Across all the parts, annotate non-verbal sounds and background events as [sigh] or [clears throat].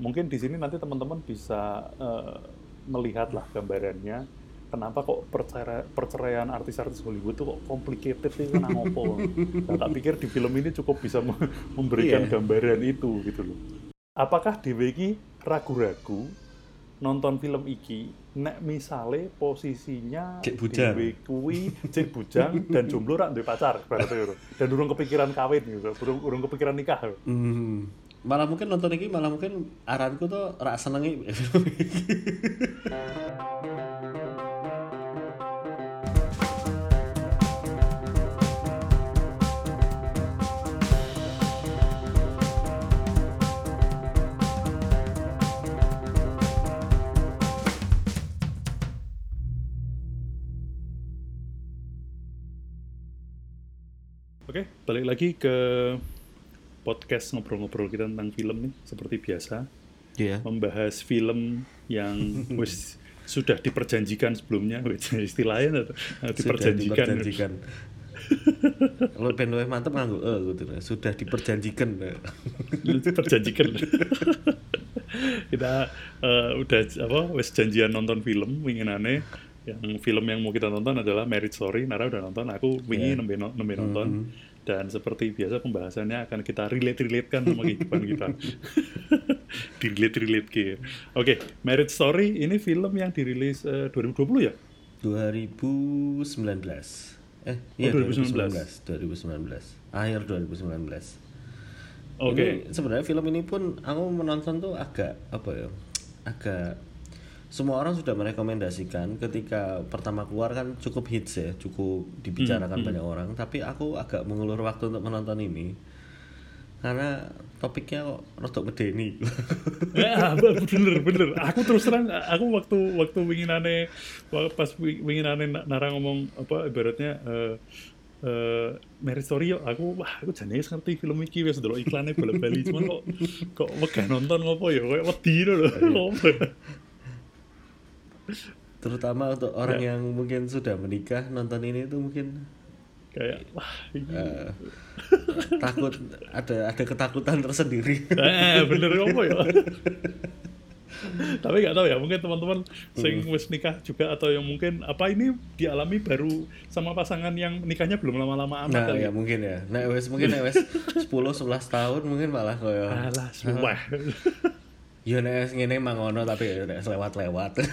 mungkin di sini nanti teman-teman bisa uh, melihat lah gambarannya kenapa kok perceraian, perceraian artis-artis Hollywood itu kok complicated itu kan ngopo. [laughs] nah, tak pikir di film ini cukup bisa memberikan yeah. gambaran itu gitu loh. Apakah Dewi ragu-ragu nonton film iki nek misale posisinya cek bujang kuwi cek bujang dan jomblo rak duwe pacar berarti dan urung kepikiran kawin gitu urung urung kepikiran nikah hmm. Malah mungkin nonton iki malah mungkin aranku tuh rak senengi Oke, balik lagi ke podcast ngobrol-ngobrol kita tentang film nih, seperti biasa. Iya. Yeah. Membahas film yang [laughs] wis sudah diperjanjikan sebelumnya, istilahnya atau diperjanjikan. Sudah diperjanjikan. Lo ben mantep nganggo eh gitu sudah diperjanjikan. diperjanjikan. kita uh, udah apa wis janjian nonton film winginane yang film yang mau kita tonton adalah Marriage Story. Nara udah nonton, aku wingi yeah. nembe, nembe nonton. Mm -hmm. Dan seperti biasa pembahasannya akan kita relate-relatekan sama kehidupan kita. [laughs] relate-relate ke. Oke, okay, Marriage Story ini film yang dirilis uh, 2020 ya? 2019. Eh, iya oh, 2019. 2019. 2019. Akhir 2019. Oke. Okay. sebenarnya film ini pun aku menonton tuh agak apa ya? Agak semua orang sudah merekomendasikan ketika pertama keluar kan cukup hits ya cukup dibicarakan hmm, hmm. banyak orang. Tapi aku agak mengulur waktu untuk menonton ini. Karena topiknya kok rotok medeni. [laughs] Ya bener bener aku terus terang aku waktu waktu winginane pas winginane nara ngomong apa ibaratnya uh, uh, Mary Story aku wah aku jane ngerti film iki wis delok iklannya balik-balik cuman kok kok wegah nonton ngopo ya kayak wedi lho terutama untuk orang ya. yang mungkin sudah menikah nonton ini itu mungkin kayak wah ini. Uh, takut ada ada ketakutan tersendiri eh bener apa ya tapi nggak tahu ya mungkin teman-teman sing hmm. wis nikah juga atau yang mungkin apa ini dialami baru sama pasangan yang nikahnya belum lama-lama amat nah, kali ya mungkin ya nah wes mungkin wes 10 11 tahun mungkin malah kayak alah Ya nek ngene mangono tapi ya nek lewat-lewat. [laughs]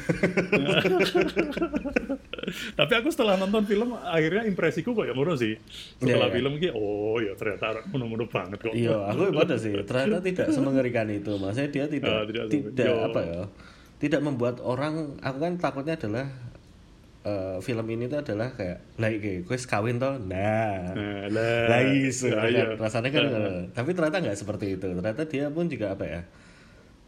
tapi aku setelah nonton film akhirnya impresiku kok ya ngono sih. Setelah yeah, film yeah. oh ya ternyata ngono-ngono banget kok. Iya, aku pada sih. Ternyata tidak semengerikan itu. Maksudnya dia tidak uh, tidak, tidak apa ya? Tidak membuat orang aku kan takutnya adalah uh, film ini tuh adalah kayak like gue kawin toh nah lah lah isu ya, kan? rasanya kan tapi ternyata nggak seperti itu ternyata dia pun juga apa ya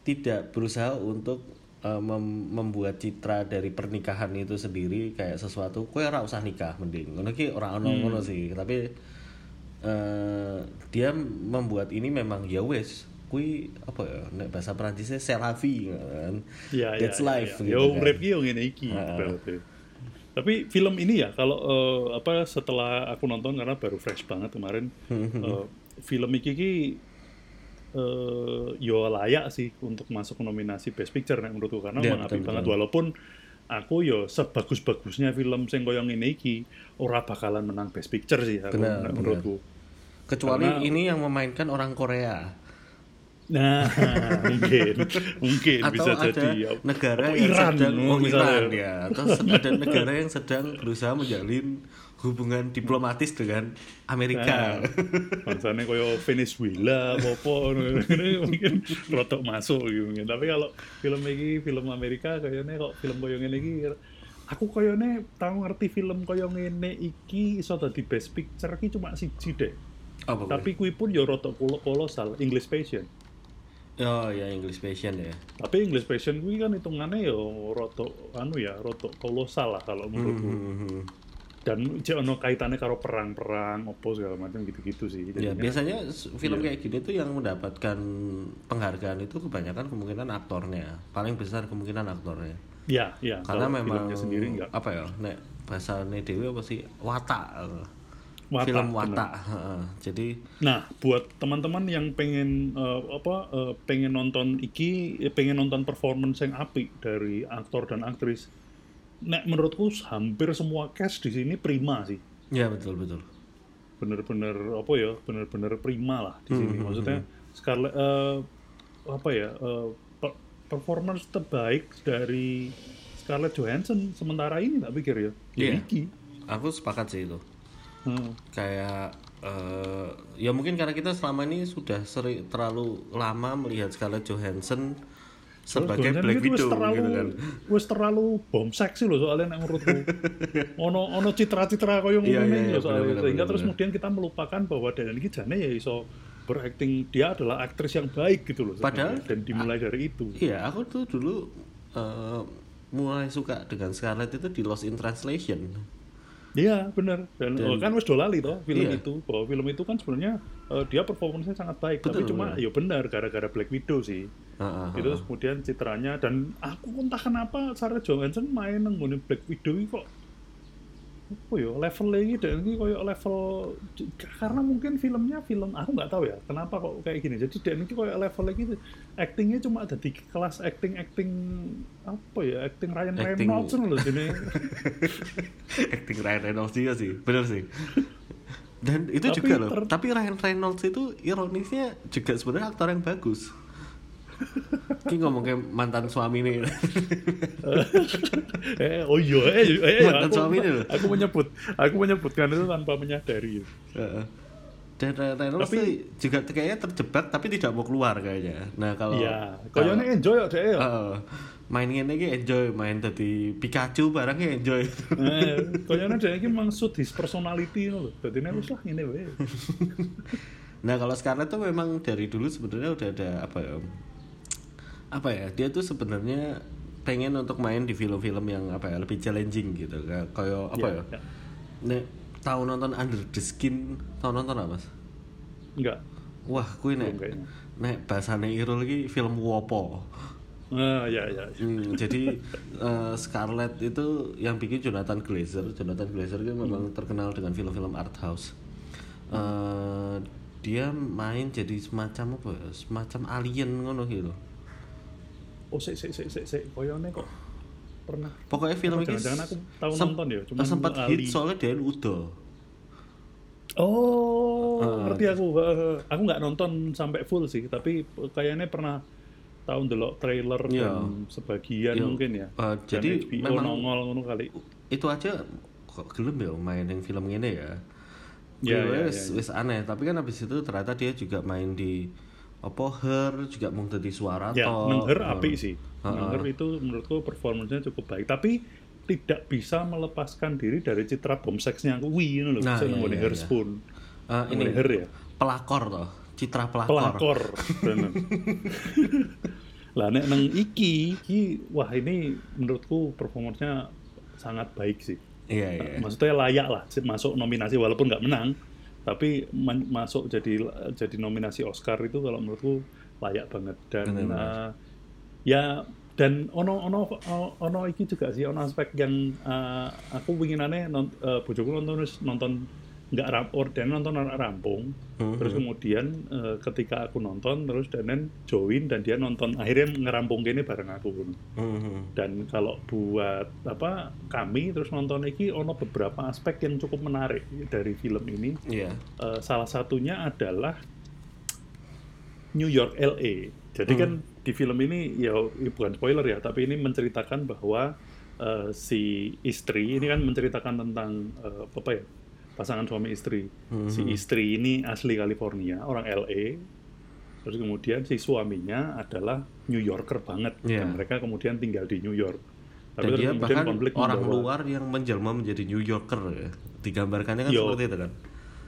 tidak berusaha untuk uh, mem membuat citra dari pernikahan itu sendiri kayak sesuatu kue ora usah nikah mending ngono ki ora ono hmm. ngono sih tapi uh, dia membuat ini memang ya wes kui apa ya nek bahasa Perancisnya selavi kan ya, that's ya, life ya, ya. gitu kan. yo ngene iki uh, tapi film ini ya kalau uh, apa setelah aku nonton karena baru fresh banget kemarin uh, [laughs] film iki uh, yo layak sih untuk masuk nominasi Best Picture nih menurutku karena yeah, memang banget walaupun aku yo sebagus-bagusnya film sing koyo ngene iki ora bakalan menang Best Picture sih aku, benar, menurutku. Kecuali karena, ini yang memainkan orang Korea. Nah, [laughs] mungkin, mungkin atau bisa ada jadi ya. negara yang Iran, sedang oh, Iran ya, atau ada negara yang sedang berusaha menjalin hubungan diplomatis dengan Amerika. Nah, bangsane koyo Venezuela apa [laughs] mungkin rotok masuk gitu mungkin. Tapi kalau film ini film Amerika kayaknya kok film koyo ngene iki aku koyone tahu ngerti film koyo ngene iki iso dadi best picture iki cuma siji deh. Apa Tapi kui pun yo rotok kolosal English Passion. Oh ya English Passion ya. Tapi English Passion kui kan hitungannya yo rotok anu ya rotok kolosal lah kalau menurutku. Hmm, hmm, hmm dan cek ono kaitannya karo perang-perang opo segala macam gitu-gitu sih. Ya, biasanya film ya. kayak gini tuh yang mendapatkan penghargaan itu kebanyakan kemungkinan aktornya, paling besar kemungkinan aktornya. Iya, iya. Karena memang sendiri enggak. apa ya, nek bahasa dewi apa sih watak. Watak, film watak. Jadi Nah, buat teman-teman yang pengen uh, apa uh, pengen nonton iki, pengen nonton performance yang apik dari aktor dan aktris. Nek menurutku hampir semua cast di sini prima sih. Ya, betul, betul. Bener-bener apa ya? Bener-bener prima lah di sini. Hmm, Maksudnya hmm. Scarlett uh, apa ya? Uh, performance terbaik dari Scarlett Johansson sementara ini tak pikir ya. Iya. Yeah. Aku sepakat sih itu hmm. kayak uh, ya mungkin karena kita selama ini sudah sering terlalu lama melihat Scarlett Johansson sebagai Black Widow terlalu, gitu kan. Wes terlalu bom seksi loh soalnya nek menurutku. [laughs] ono ono citra-citra koyo ngono iya, iya, iya, soalnya. Sehingga terus kemudian kita melupakan bahwa Dan ini jane ya iso berakting dia adalah aktris yang baik gitu loh. Padahal dan dimulai dari itu. Iya, aku tuh dulu uh, mulai suka dengan Scarlett itu di Lost in Translation. Iya benar. Dan, dan kan wes dolali toh film iya. itu bahwa film itu kan sebenarnya uh, dia performanya sangat baik Betul, tapi cuma ya benar gara-gara Black Widow sih. Uh, uh, itu kemudian citranya dan aku entah kenapa Sarah Johansson main nenggunin Black Widow kok apa ya level lagi dan ini kayak level karena mungkin filmnya film aku nggak tahu ya kenapa kok kayak gini. Jadi dan ini kayak level lagi actingnya cuma ada di kelas acting acting apa ya acting Ryan acting. Reynolds loh jadi. [laughs] Acting Ryan Reynolds juga sih benar sih. Dan itu tapi juga loh tapi Ryan Reynolds itu ironisnya juga sebenarnya aktor yang bagus Ki ngomong kayak mantan suami nih. [laughs] eh, oh iya, eh, eh, eh mantan aku, suami nih loh. Aku menyebut, aku menyebutkan itu tanpa menyadari. Uh, dan Reynolds tapi, juga kayaknya terjebak tapi tidak mau keluar kayaknya. Nah kalau Iya, kayaknya enjoy ya deh ya. Uh, main ini enjoy, main tadi Pikachu barangnya enjoy. eh, [laughs] kayaknya dia ini maksud his personality loh. Jadi ini lah ini weh. [laughs] nah kalau Scarlett tuh memang dari dulu sebenarnya udah ada apa ya apa ya dia tuh sebenarnya pengen untuk main di film-film yang apa ya lebih challenging gitu kayak apa yeah, ya yeah. nek tahu nonton Under the Skin tahu nonton apa mas enggak wah kue nek nek bahasane Irul lagi film wopo Uh, ya, ya, ya. Hmm, jadi uh, Scarlett itu yang bikin Jonathan Glazer. Jonathan Glazer itu memang hmm. terkenal dengan film-film art house. Uh, dia main jadi semacam apa ya? Semacam alien ngono gitu oh sik sik sik sik sik. Koyone kok. Pernah. Pokoknya film ini jangan aku? Tahu nonton ya cuma sempat hit soalnya dia udah oh uh, ngerti aku. Aku nggak nonton sampai full sih tapi kayaknya pernah tahun dulu trailer iya. dan sebagian iya. mungkin ya. Uh, jadi memang nongol ngono kali. itu aja kok gelem ya mainin film ini ya. Ya, ya, ya, ya. wis aneh. Tapi kan habis itu ternyata dia juga main di apa her juga mau jadi suara ya, toh. her uh, api sih. Uh, her itu menurutku performanya cukup baik, tapi tidak bisa melepaskan diri dari citra bom seksnya Wih ini loh, nah, iya, iya, her iya. spoon. Uh, ini her ya. Pelakor toh, citra pelakor. Pelakor, [laughs] lah nek neng iki, iki wah ini menurutku performanya sangat baik sih. Iya, iya. Maksudnya layak lah masuk nominasi walaupun nggak menang, tapi masuk jadi jadi nominasi Oscar itu kalau menurutku layak banget. Dan uh, ya dan ono ono ono iki juga sih ono aspek yang uh, aku winginane non, uh, bojoku nonton nonton nggak ram orden nonton rampung mm-hmm. terus kemudian uh, ketika aku nonton terus Danen join dan dia nonton akhirnya ngerampung gini bareng aku mm-hmm. dan kalau buat apa kami terus nonton iki ono beberapa aspek yang cukup menarik dari film ini yeah. Iya. uh, salah satunya adalah New York LA jadi mm. kan di film ini ya bukan spoiler ya tapi ini menceritakan bahwa uh, si istri ini kan menceritakan tentang uh, apa ya pasangan suami istri. Hmm. Si istri ini asli California, orang LA. Terus kemudian si suaminya adalah New Yorker banget. Yeah. Dan mereka kemudian tinggal di New York. Tapi Dan dia bahkan konflik orang membawa, luar yang menjelma menjadi New Yorker ya. Digambarkannya kan Yo. seperti itu kan.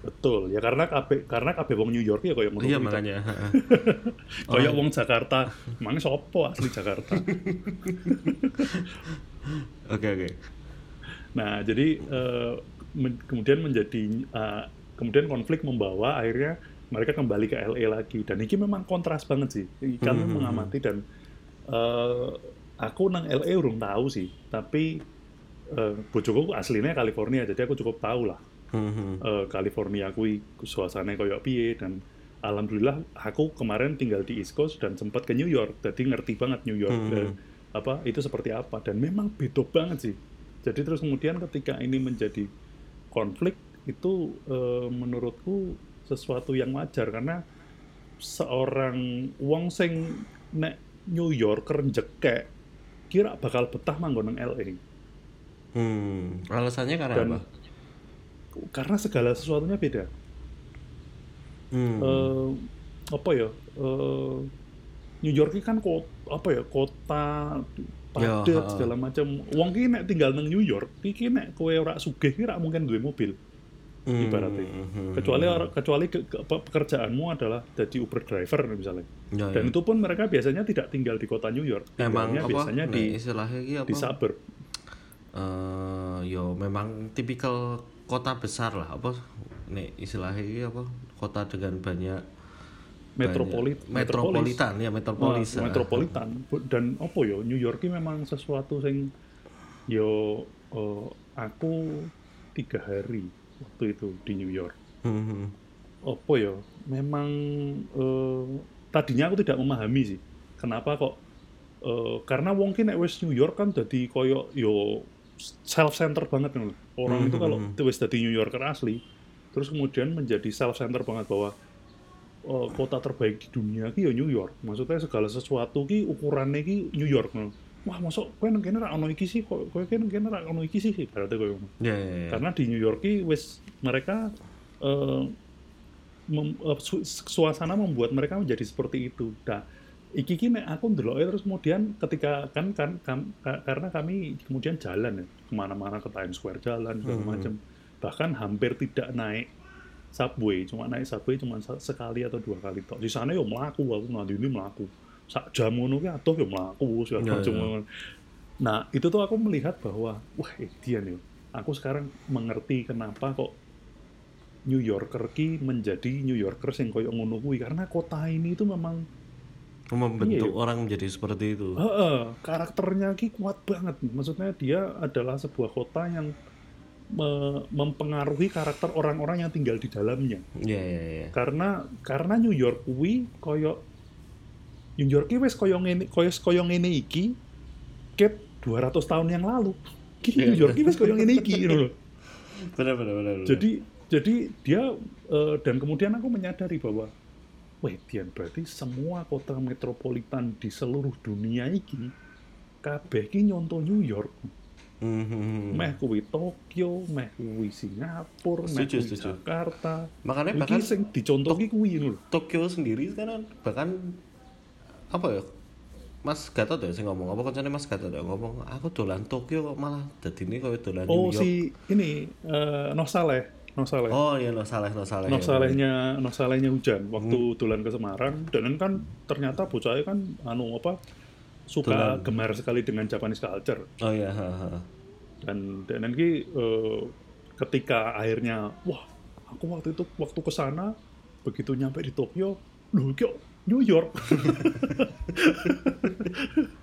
Betul, ya karena KB karena KB wong New York ya kayak Iya makanya. [laughs] kayak wong Jakarta, emang sopo asli Jakarta. [laughs] Oke oke. Nah jadi uh, men kemudian menjadi uh, kemudian konflik membawa akhirnya mereka kembali ke LA lagi. Dan ini memang kontras banget sih. Kami hmm. mengamati dan uh, aku nang LA urung tahu sih. Tapi uh, bojoku aslinya California jadi aku cukup tahu lah. Hmm. uh, California kui suasananya kayak piye dan alhamdulillah aku kemarin tinggal di East Coast dan sempat ke New York. Jadi ngerti banget New York hmm. dan apa itu seperti apa. Dan memang beda banget sih. Jadi terus kemudian ketika ini menjadi konflik itu uh, menurutku sesuatu yang wajar karena seorang wong sing nek New Yorker jekek kira bakal betah manggon nang LA. Hmm, alasannya karena Dan, apa? Karena segala sesuatunya beda. Hmm. Uh, apa ya? Uh, New York kan kota apa ya? Kota padat ya, segala macam. Wong ki nek tinggal nang New York, iki nek kowe ora sugih ki mungkin duwe mobil hmm, ibaratnya. Hmm, kecuali hmm. kecuali ke, ke, pekerjaanmu adalah jadi Uber driver misalnya. Ya, Dan ya. itu pun mereka biasanya tidak tinggal di kota New York. Emang apa? biasanya nah, di istilahnya apa? di suburb. Uh, yo memang tipikal kota besar lah apa nih istilahnya apa kota dengan banyak metropolit metropolitan ya metropolis nah, metropolitan dan apa yo New York ini memang sesuatu yang yo uh, aku tiga hari waktu itu di New York. Hmm. Apa ya? Memang uh, tadinya aku tidak memahami sih. Kenapa kok? Uh, karena mungkin nek wis New York kan jadi koyo yo self center banget. Orang hmm. itu kalau wis jadi New Yorker asli, terus kemudian menjadi self center banget bahwa uh, kota terbaik di dunia ki ya New York. Maksudnya segala sesuatu ki ukurannya ki New York. Wah masuk kowe nang kene ra ono iki sih kowe kene kene ra ono iki sih berarti kowe. Yeah, yeah, yeah. Karena di New York wis mereka uh, mem, uh, su suasana membuat mereka menjadi seperti itu. Nah, iki ki nek aku ndelok terus kemudian ketika kan kan kam, ka, karena kami kemudian jalan ya ke mana-mana ke Times Square jalan segala hmm. macam bahkan hampir tidak naik subway cuma naik subway cuma sekali atau dua kali tok di sana yo melaku aku nanti ini melaku sak jam ngono ki atuh yo mlaku segala ya, macam. Ya. Nah, itu tuh aku melihat bahwa wah eh, dia nih. Aku sekarang mengerti kenapa kok New Yorker ki menjadi New Yorker yang koyo ngono kuwi karena kota ini itu memang membentuk iya, orang menjadi seperti itu. Uh, uh, karakternya ki kuat banget. Maksudnya dia adalah sebuah kota yang me mempengaruhi karakter orang-orang yang tinggal di dalamnya. Iya, yeah, yeah, yeah. Karena karena New York kuwi koyo New York wes koyo ngene koyo koyo ngene iki ket 200 tahun yang lalu. Kini New York wes koyo ngene iki loh. Benar, benar, benar, Jadi jadi dia uh, dan kemudian aku menyadari bahwa wah Dian berarti semua kota metropolitan di seluruh dunia iki kabeh ki nyontoh New York. Mm-hmm. Meh kuwi Tokyo, meh kuwi Singapura, meh kuwi Jakarta. Makanya bahkan sing dicontoh ki kuwi lho. Tokyo sendiri sekarang bahkan apa ya Mas Gatot ya sih ngomong apa kancane Mas Gatot ya ngomong aku dolan Tokyo kok malah dadi ini koyo dolan oh, New York. Oh si ini uh, Noh Saleh, Noh Saleh. Oh iya Noh Saleh, Noh Saleh. Noh Salehnya, Noh Salehnya hujan waktu hmm. dolan ke Semarang dan kan ternyata bocahnya kan anu apa suka gemar sekali dengan Japanese culture. Oh iya, ha, ha. Dan dan nanti uh, ketika akhirnya wah aku waktu itu waktu ke sana begitu nyampe di Tokyo, loh kok New York. [laughs]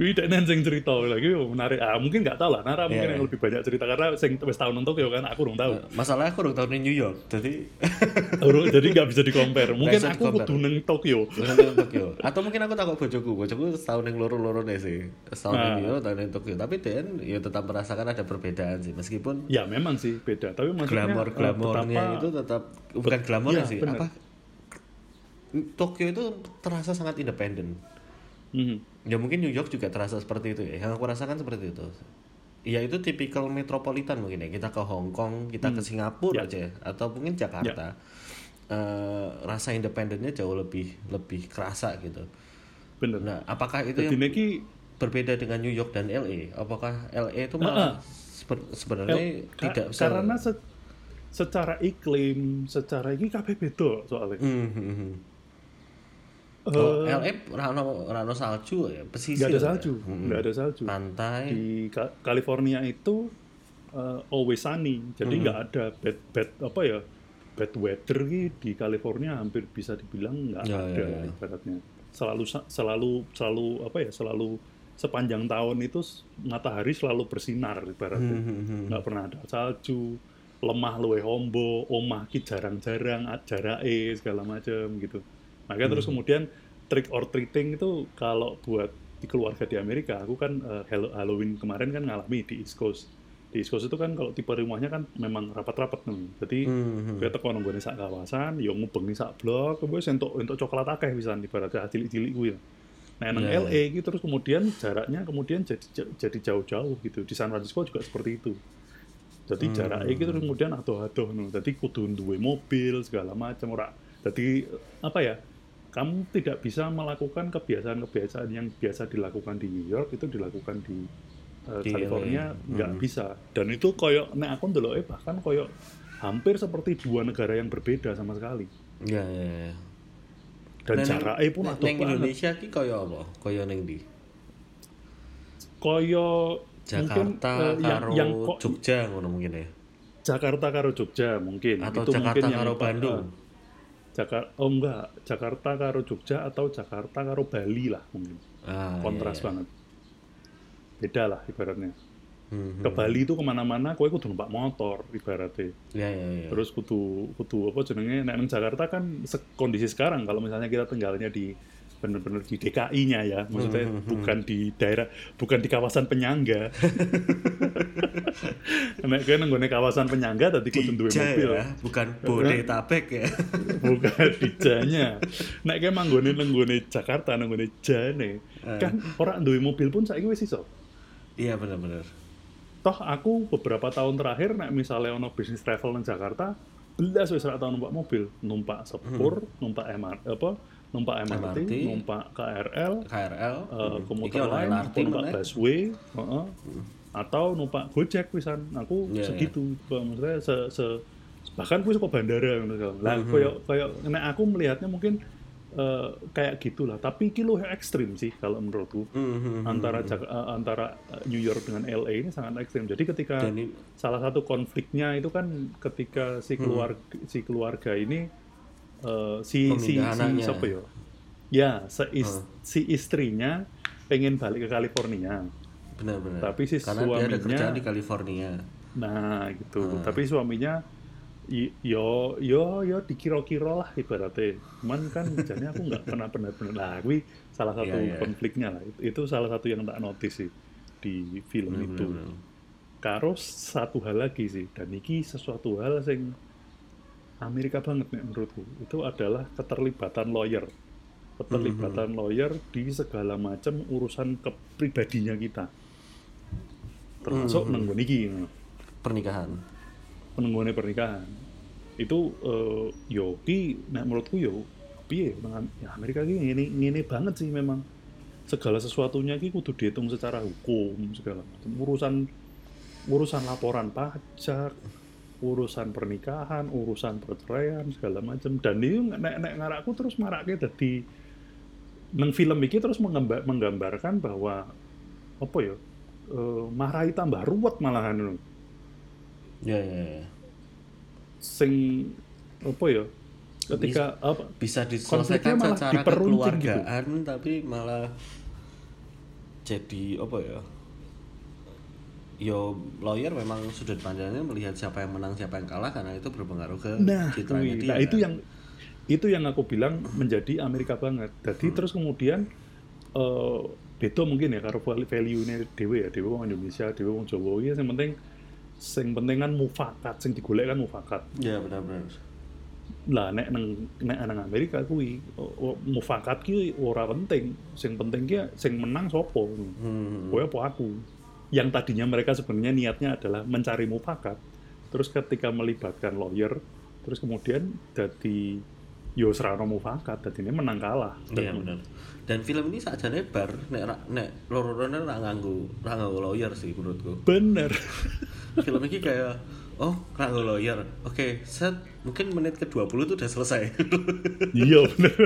Kuwi dek sing cerita lagi menarik. Ah mungkin nggak tahu lah. Nara mungkin yeah. yang lebih banyak cerita karena sing wis tahun untuk ya kan aku belum tahu. Masalahnya aku belum tahu di New York. Jadi [laughs] jadi nggak bisa di compare. Mungkin aku kudu neng Tokyo. Tokyo. Atau mungkin aku takut bojoku. Bojoku setahun yang loro-loro sih. Setahun nah. New York, tahun yang Tokyo. Tapi Dan ya tetap merasakan ada perbedaan sih meskipun Ya memang sih beda. Tapi maksudnya glamor-glamornya itu tetap bukan glamor ya, sih. Bener. Apa Tokyo itu terasa sangat independen. Mm-hmm. Ya mungkin New York juga terasa seperti itu ya. Yang aku rasakan seperti itu. Ya itu tipikal metropolitan mungkin ya. Kita ke Hong Kong, kita mm. ke Singapura yeah. aja, atau mungkin Jakarta. Yeah. Uh, rasa independennya jauh lebih lebih kerasa gitu. Benar. Nah, apakah itu Jadi yang neki... berbeda dengan New York dan LA? Apakah LA itu malah uh-uh. sebenarnya L- tidak karena se- secara iklim, secara ini kabeh beda soalnya. Mm-hmm Oh, uh, LA rano rano salju ya, pesisir. Gak ada salju, ya? hmm. ada salju. Pantai. Di Ka California itu uh, always sunny, jadi nggak hmm. ada bad bad apa ya bad weather di California hampir bisa dibilang nggak ya, ada ya, ya. ibaratnya. Selalu selalu selalu apa ya selalu sepanjang tahun itu matahari selalu bersinar ibaratnya, hmm, hmm, hmm. nggak pernah ada salju. lemah luwe hombo, omah ki jarang-jarang, jarake segala macam gitu. Makanya hmm. terus kemudian trick or treating itu kalau buat di keluarga di Amerika, aku kan uh, Halloween kemarin kan ngalami di East Coast. Di East Coast itu kan kalau tipe rumahnya kan memang rapat-rapat nih. Jadi hmm. kita teko nunggu sak kawasan, yo ngubengi sak blok, wis entuk entuk coklat akeh bisa ibaratnya cilik-cilik gue ya. Nah, nang yeah. LA gitu terus kemudian jaraknya kemudian jadi jadi jauh-jauh gitu. Di San Francisco juga seperti itu. Jadi hmm. jaraknya gitu terus kemudian adoh-adoh nih. Jadi kudu duwe mobil segala macam ora. Jadi apa ya? Kamu tidak bisa melakukan kebiasaan-kebiasaan yang biasa dilakukan di New York itu dilakukan di, uh, di California nggak hmm. bisa. Dan itu koyok nek aku eh bahkan koyok hampir seperti dua negara yang berbeda sama sekali. Iya, iya, iya dan jarake pun adoh banget. Indonesia ki kaya apa? Kaya ning ndi? Kaya Jakarta mungkin, uh, yang, karo yang Jogja ngono mungkin ya. Jakarta karo Jogja mungkin. Atau itu Jakarta mungkin karo yang, Bandung. Uh, Jakarta oh enggak, Jakarta karo Jogja atau Jakarta karo Bali lah mungkin. Ah, Kontras iya, iya. banget. Beda lah ibaratnya. Hmm, ke Bali itu ke mana-mana kowe kudu numpak motor ibaratnya ya, ya, ya. terus kudu kudu apa jenenge nek Jakarta kan kondisi sekarang kalau misalnya kita tinggalnya di benar-benar di DKI-nya ya. Maksudnya hmm, hmm, hmm, bukan di daerah bukan di kawasan penyangga. [laughs] Nek nang kawasan penyangga tadi kudu duwe mobil. ya, bukan Bodetabek ya. [laughs] Bukan dijanya. Nek kowe manggone nang Jakarta nang jane uh. kan orang duwe mobil pun saiki wis iso. Iya benar-benar toh aku beberapa tahun terakhir nek misalnya ono bisnis travel di Jakarta belas wis tahun numpak mobil. Numpak sepur hmm. numpak MRT apa numpak MRT, MRT numpak KRL KRL uh, eh, hmm. komuter lain numpak busway uh -uh. Hmm. atau numpak Gojek wisan aku yeah, segitu yeah. maksudnya se, se bahkan gue suka bandara gitu lah mm -hmm. kayak kayak nek aku melihatnya mungkin Uh, kayak gitulah tapi kilo ekstrim sih kalau menurutku mm-hmm. antara uh, antara New York dengan LA ini sangat ekstrim jadi ketika ini, salah satu konfliknya itu kan ketika si keluarga mm. si keluarga ini uh, si si si siapa ya ya si, is, uh. si istrinya pengen balik ke California. Benar-benar. Tapi si karena suaminya dia ada kerjaan di California. Nah gitu. Uh. tapi suaminya yo yo yo dikira-kira lah ibaratnya. Cuman kan jadi aku nggak pernah benar-benar. Lah gue salah satu yeah, yeah. konfliknya lah. Itu, salah satu yang tak notice sih di film -hmm. itu karo satu hal lagi sih. Dan ini sesuatu hal yang Amerika banget nih menurutku. Itu adalah keterlibatan lawyer. Keterlibatan mm -hmm. lawyer di segala macam urusan kepribadinya kita. Termasuk mm -hmm. niki pernikahan. Pernikahan. Itu uh, yo ki nah menurutku yo piye? Ya Amerika ini ini ini banget sih memang. Segala sesuatunya ki kudu dihitung secara hukum segala macam. Urusan urusan laporan pajak urusan pernikahan urusan perceraian segala macam dan ini nek nek ngarakku terus maraknya jadi neng film ini terus menggambar, menggambarkan bahwa apa ya uh, marahi tambah ruwet malahan Ya, ya, ya. Sing apa ya? Ketika bisa, apa bisa diselesaikan secara gitu. kekeluargaan gitu. tapi malah jadi apa ya? Yo lawyer memang sudut pandangnya melihat siapa yang menang siapa yang kalah karena itu berpengaruh ke nah, citranya dia. Nah, itu yang itu yang aku bilang menjadi Amerika banget. Jadi hmm. terus kemudian uh, itu mungkin ya karo value nya dewe ya dewe orang Indonesia dewe orang Jawa ya yang penting sing penting kan mufakat sing digolek kan mufakat ya benar-benar lah nek nang nek nang Amerika kuwi mufakat ki ora penting sing penting ki sing menang sopo hmm. kowe apa aku yang tadinya mereka sebenarnya niatnya adalah mencari mufakat terus ketika melibatkan lawyer terus kemudian jadi yo serano mufakat jadi ini menang kalah. Iya benar dan film ini saja bar nek nek loro-loro ora nganggo ora nganggo lawyer sih menurutku. Bener. [laughs] Film ini kayak oh nganggo lawyer. Oke okay, set mungkin menit ke 20 tuh udah selesai. [laughs] Iya bener.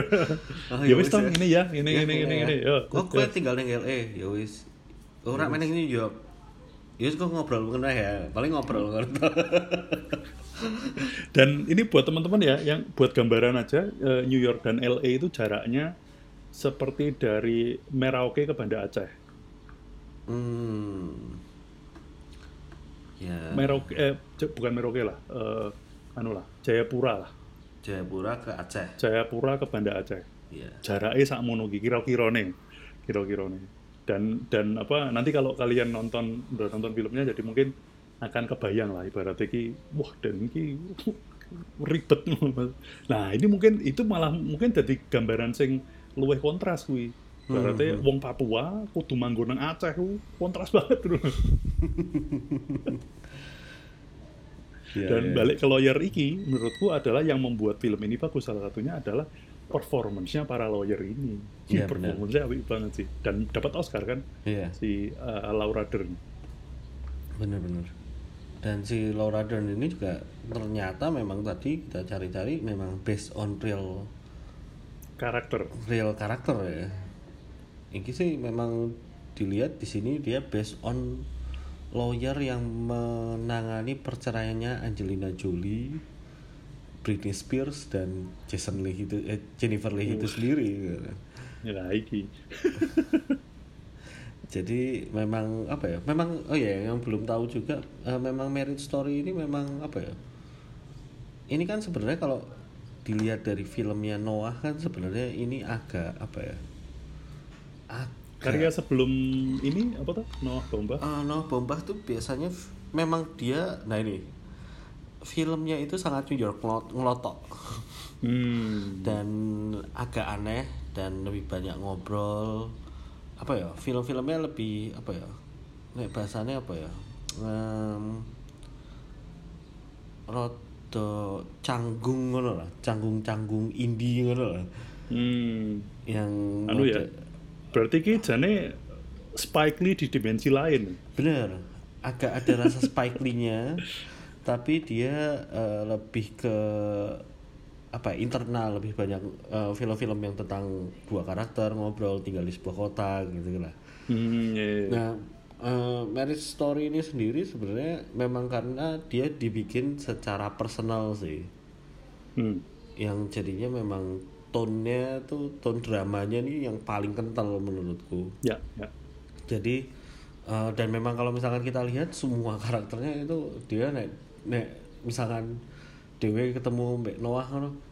Oh, ya wis ya. ini ya ini ya, ini ini ini. Ya kok gue tinggal di LA ya wis orang main ini yo ya kok ngobrol mengenai ya paling ngobrol [laughs] dan ini buat teman-teman ya yang buat gambaran aja eh, New York dan LA itu jaraknya seperti dari Merauke ke Banda Aceh. Hmm. Ya. Merauke eh bukan Merauke lah. Uh, anu lah, Jayapura lah. Jayapura ke Aceh. Jayapura ke Banda Aceh. Iya. Jaraknya sak mono kira-kira nih. Kira-kira nih. Dan dan apa nanti kalau kalian nonton udah nonton filmnya jadi mungkin akan kebayang lah ibaratnya ki wah dan ki ribet [laughs] nah ini mungkin itu malah mungkin jadi gambaran sing luweh kontras kuwi Berarti hmm. wong Papua kudu manggon nang Aceh ku kontras banget [laughs] tuh. yeah, Dan yeah. balik ke lawyer iki menurutku adalah yang membuat film ini bagus salah satunya adalah performance-nya para lawyer ini. Yeah, performance-nya apik banget sih dan dapat Oscar kan yeah. si uh, Laura Dern. Bener-bener. Dan si Laura Dern ini juga ternyata memang tadi kita cari-cari memang based on real karakter. Real karakter ya ini sih memang dilihat di sini dia based on lawyer yang menangani perceraiannya Angelina Jolie, Britney Spears dan Jason Lee itu eh, Jennifer Lee itu sendiri. Ya iki. [laughs] Jadi memang apa ya? Memang oh ya yang belum tahu juga uh, memang Marriage Story ini memang apa ya? Ini kan sebenarnya kalau dilihat dari filmnya Noah kan sebenarnya ini agak apa ya? Karya sebelum ini apa tuh? Noah Bombah? Uh, Noah Bombah tuh biasanya memang dia, nah ini filmnya itu sangat New York ngelotok hmm. dan agak aneh dan lebih banyak ngobrol apa ya film-filmnya lebih apa ya nek bahasanya apa ya um, rodo canggung ngono lah canggung-canggung indie ngono lah hmm. yang anu ya Berarti ki jane Spike Lee di dimensi lain. Bener. Agak ada rasa Spike Lee-nya, [laughs] tapi dia uh, lebih ke apa internal lebih banyak eh, film-film yang tentang dua karakter ngobrol tinggal di sebuah kota gitu lah. Hmm, yeah, yeah. Nah, uh, Marriage Story ini sendiri sebenarnya memang karena dia dibikin secara personal sih. Hmm. Yang jadinya memang tone-nya tuh tone dramanya nih yang paling kental menurutku. Ya, ya. Jadi uh, dan memang kalau misalkan kita lihat semua karakternya itu dia nek nek misalkan Dewi ketemu Mbak Noah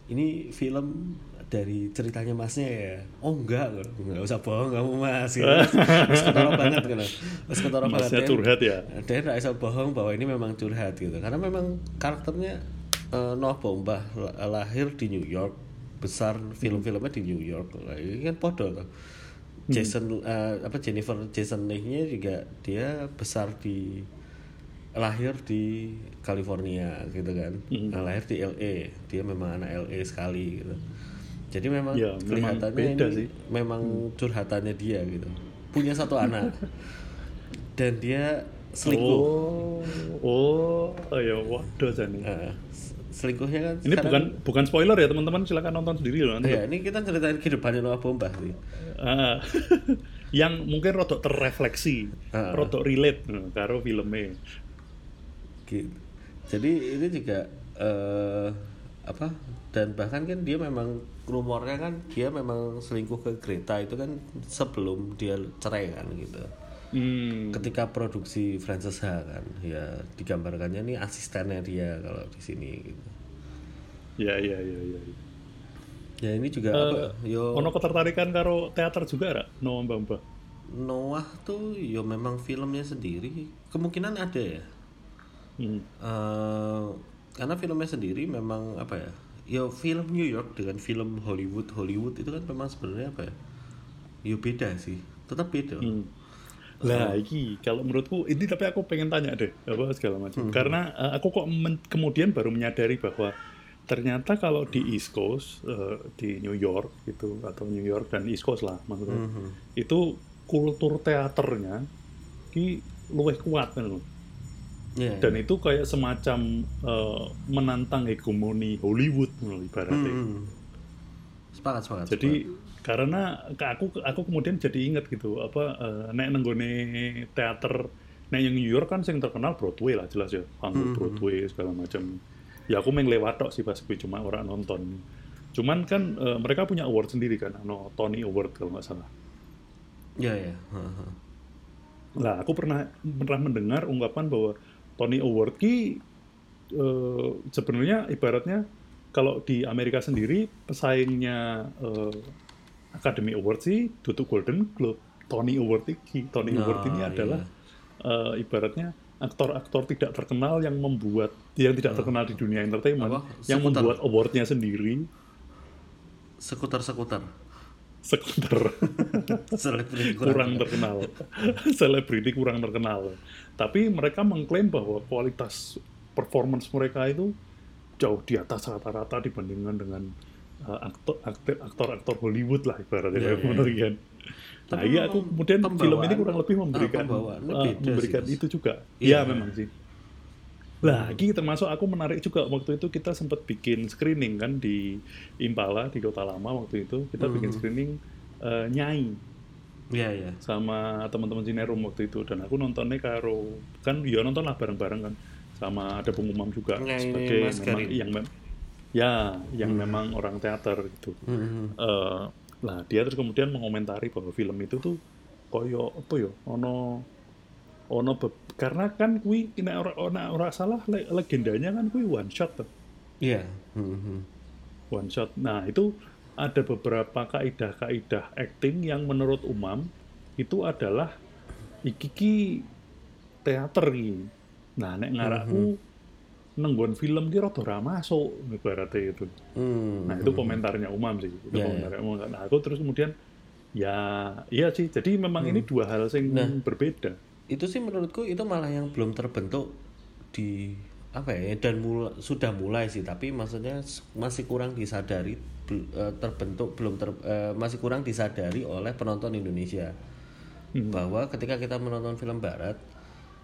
ini film dari ceritanya masnya ya? Oh enggak enggak usah bohong kamu mas. Gitu. [laughs] terus ketara banget kan terus ketara banget. Masnya curhat ya? Dia tidak bisa bohong bahwa ini memang curhat gitu. Karena memang karakternya uh, Noah Bombah lahir di New York besar film-filmnya di New York. Lah ini kan podo tuh hmm. Jason uh, apa Jennifer Jason Leigh-nya juga dia besar di lahir di California gitu kan. Hmm. nah, lahir di LA dia memang anak LA sekali gitu. Jadi memang ya, kelihatannya memang ini sih. memang hmm. curhatannya dia gitu. Punya satu anak. [laughs] Dan dia selingkuh. Oh. Oh, ya waduh jadi uh, selingkuhnya kan ini bukan bukan spoiler ya teman-teman. Silakan nonton sendiri loh ya ini kita ceritain kehidupannya Noah Bombah sih. Uh, [laughs] yang mungkin rodok terrefleksi uh, rodok relate uh, karo filmnya gitu. jadi ini juga uh, apa dan bahkan kan dia memang rumornya kan dia memang selingkuh ke Greta itu kan sebelum dia cerai kan gitu. Hmm. ketika produksi Frances Ha kan ya digambarkannya ini asistennya dia kalau di sini gitu. Ya ya ya ya ya. Ini juga uh, apa yo. ono ketertarikan karo teater juga ra? Noah Bamba Noah tuh yo memang filmnya sendiri. Kemungkinan ada ya hmm. uh, karena filmnya sendiri memang apa ya? Yo film New York dengan film Hollywood Hollywood itu kan memang sebenarnya apa ya? Yo beda sih. Tetap beda. Hmm. Lah iki kalau menurutku ini tapi aku pengen tanya deh apa segala macam. Hmm. karena uh, aku kok kemudian baru menyadari bahwa ternyata kalau di East Coast uh, di New York gitu atau New York dan East Coast lah maksudnya hmm. itu kultur teaternya ki luwih kuat kan loh yeah, dan yeah. itu kayak semacam uh, menantang hegemoni Hollywood ibaratnya hmm. sepakat sepakat jadi sepakat karena aku aku kemudian jadi inget gitu apa uh, nek nenggone teater nek yang New York kan yang terkenal Broadway lah jelas ya panggung mm -hmm. Broadway segala macam ya aku main lewat tok sih pas gue cuma orang nonton cuman kan uh, mereka punya award sendiri kan no Tony Award kalau nggak salah ya yeah, ya yeah. lah aku pernah pernah mendengar ungkapan bahwa Tony Award ki uh, sebenarnya ibaratnya kalau di Amerika sendiri pesaingnya uh, Academy Award sih Dutu Golden Globe Tony Award ini Tony nah, Award ini iya. adalah uh, ibaratnya aktor-aktor tidak terkenal yang membuat yang tidak terkenal di dunia entertainment yang membuat awardnya sendiri. Sekutar-sekutar sekunder [laughs] kurang, kurang terkenal [laughs] selebriti kurang terkenal tapi mereka mengklaim bahwa kualitas performance mereka itu jauh di atas rata-rata dibandingkan dengan uh, aktor aktor aktor Hollywood lah ibaratnya yeah, yeah. Kan. Nah iya aku kemudian film ini kurang lebih memberikan uh, memberikan sih, itu juga. Iya yeah. memang sih. Lagi termasuk aku menarik juga waktu itu kita sempat bikin screening kan di Impala di Kota Lama waktu itu kita mm bikin hmm. screening uh, Nyai. Iya yeah, iya. Yeah. Sama teman-teman Cinerum waktu itu dan aku nontonnya karo kan ya nonton lah bareng-bareng kan sama ada pengumuman juga Nyai sebagai memang yang mem ya yang hmm. memang orang teater gitu. Hmm. Uh, lah dia terus kemudian mengomentari bahwa film itu tuh koyo apa yo ono ono karena kan kui nek ora ora, ora salah le, legendanya kan kui one shot tuh. Iya. Yeah. Mm-hmm. One shot. Nah, itu ada beberapa kaidah-kaidah acting yang menurut Umam itu adalah iki teater iki. Nah, nek ngaraku mm-hmm. nenggon film ki rada ora masuk ibaratnya itu. Mm-hmm. Nah, itu komentarnya Umam sih. Itu yeah, komentarnya Umam. Nah, aku terus kemudian ya iya sih. Jadi memang mm. ini dua hal yang nah, berbeda itu sih menurutku itu malah yang belum terbentuk di apa ya dan mula, sudah mulai sih tapi maksudnya masih kurang disadari uh, terbentuk belum ter, uh, masih kurang disadari oleh penonton Indonesia hmm. bahwa ketika kita menonton film Barat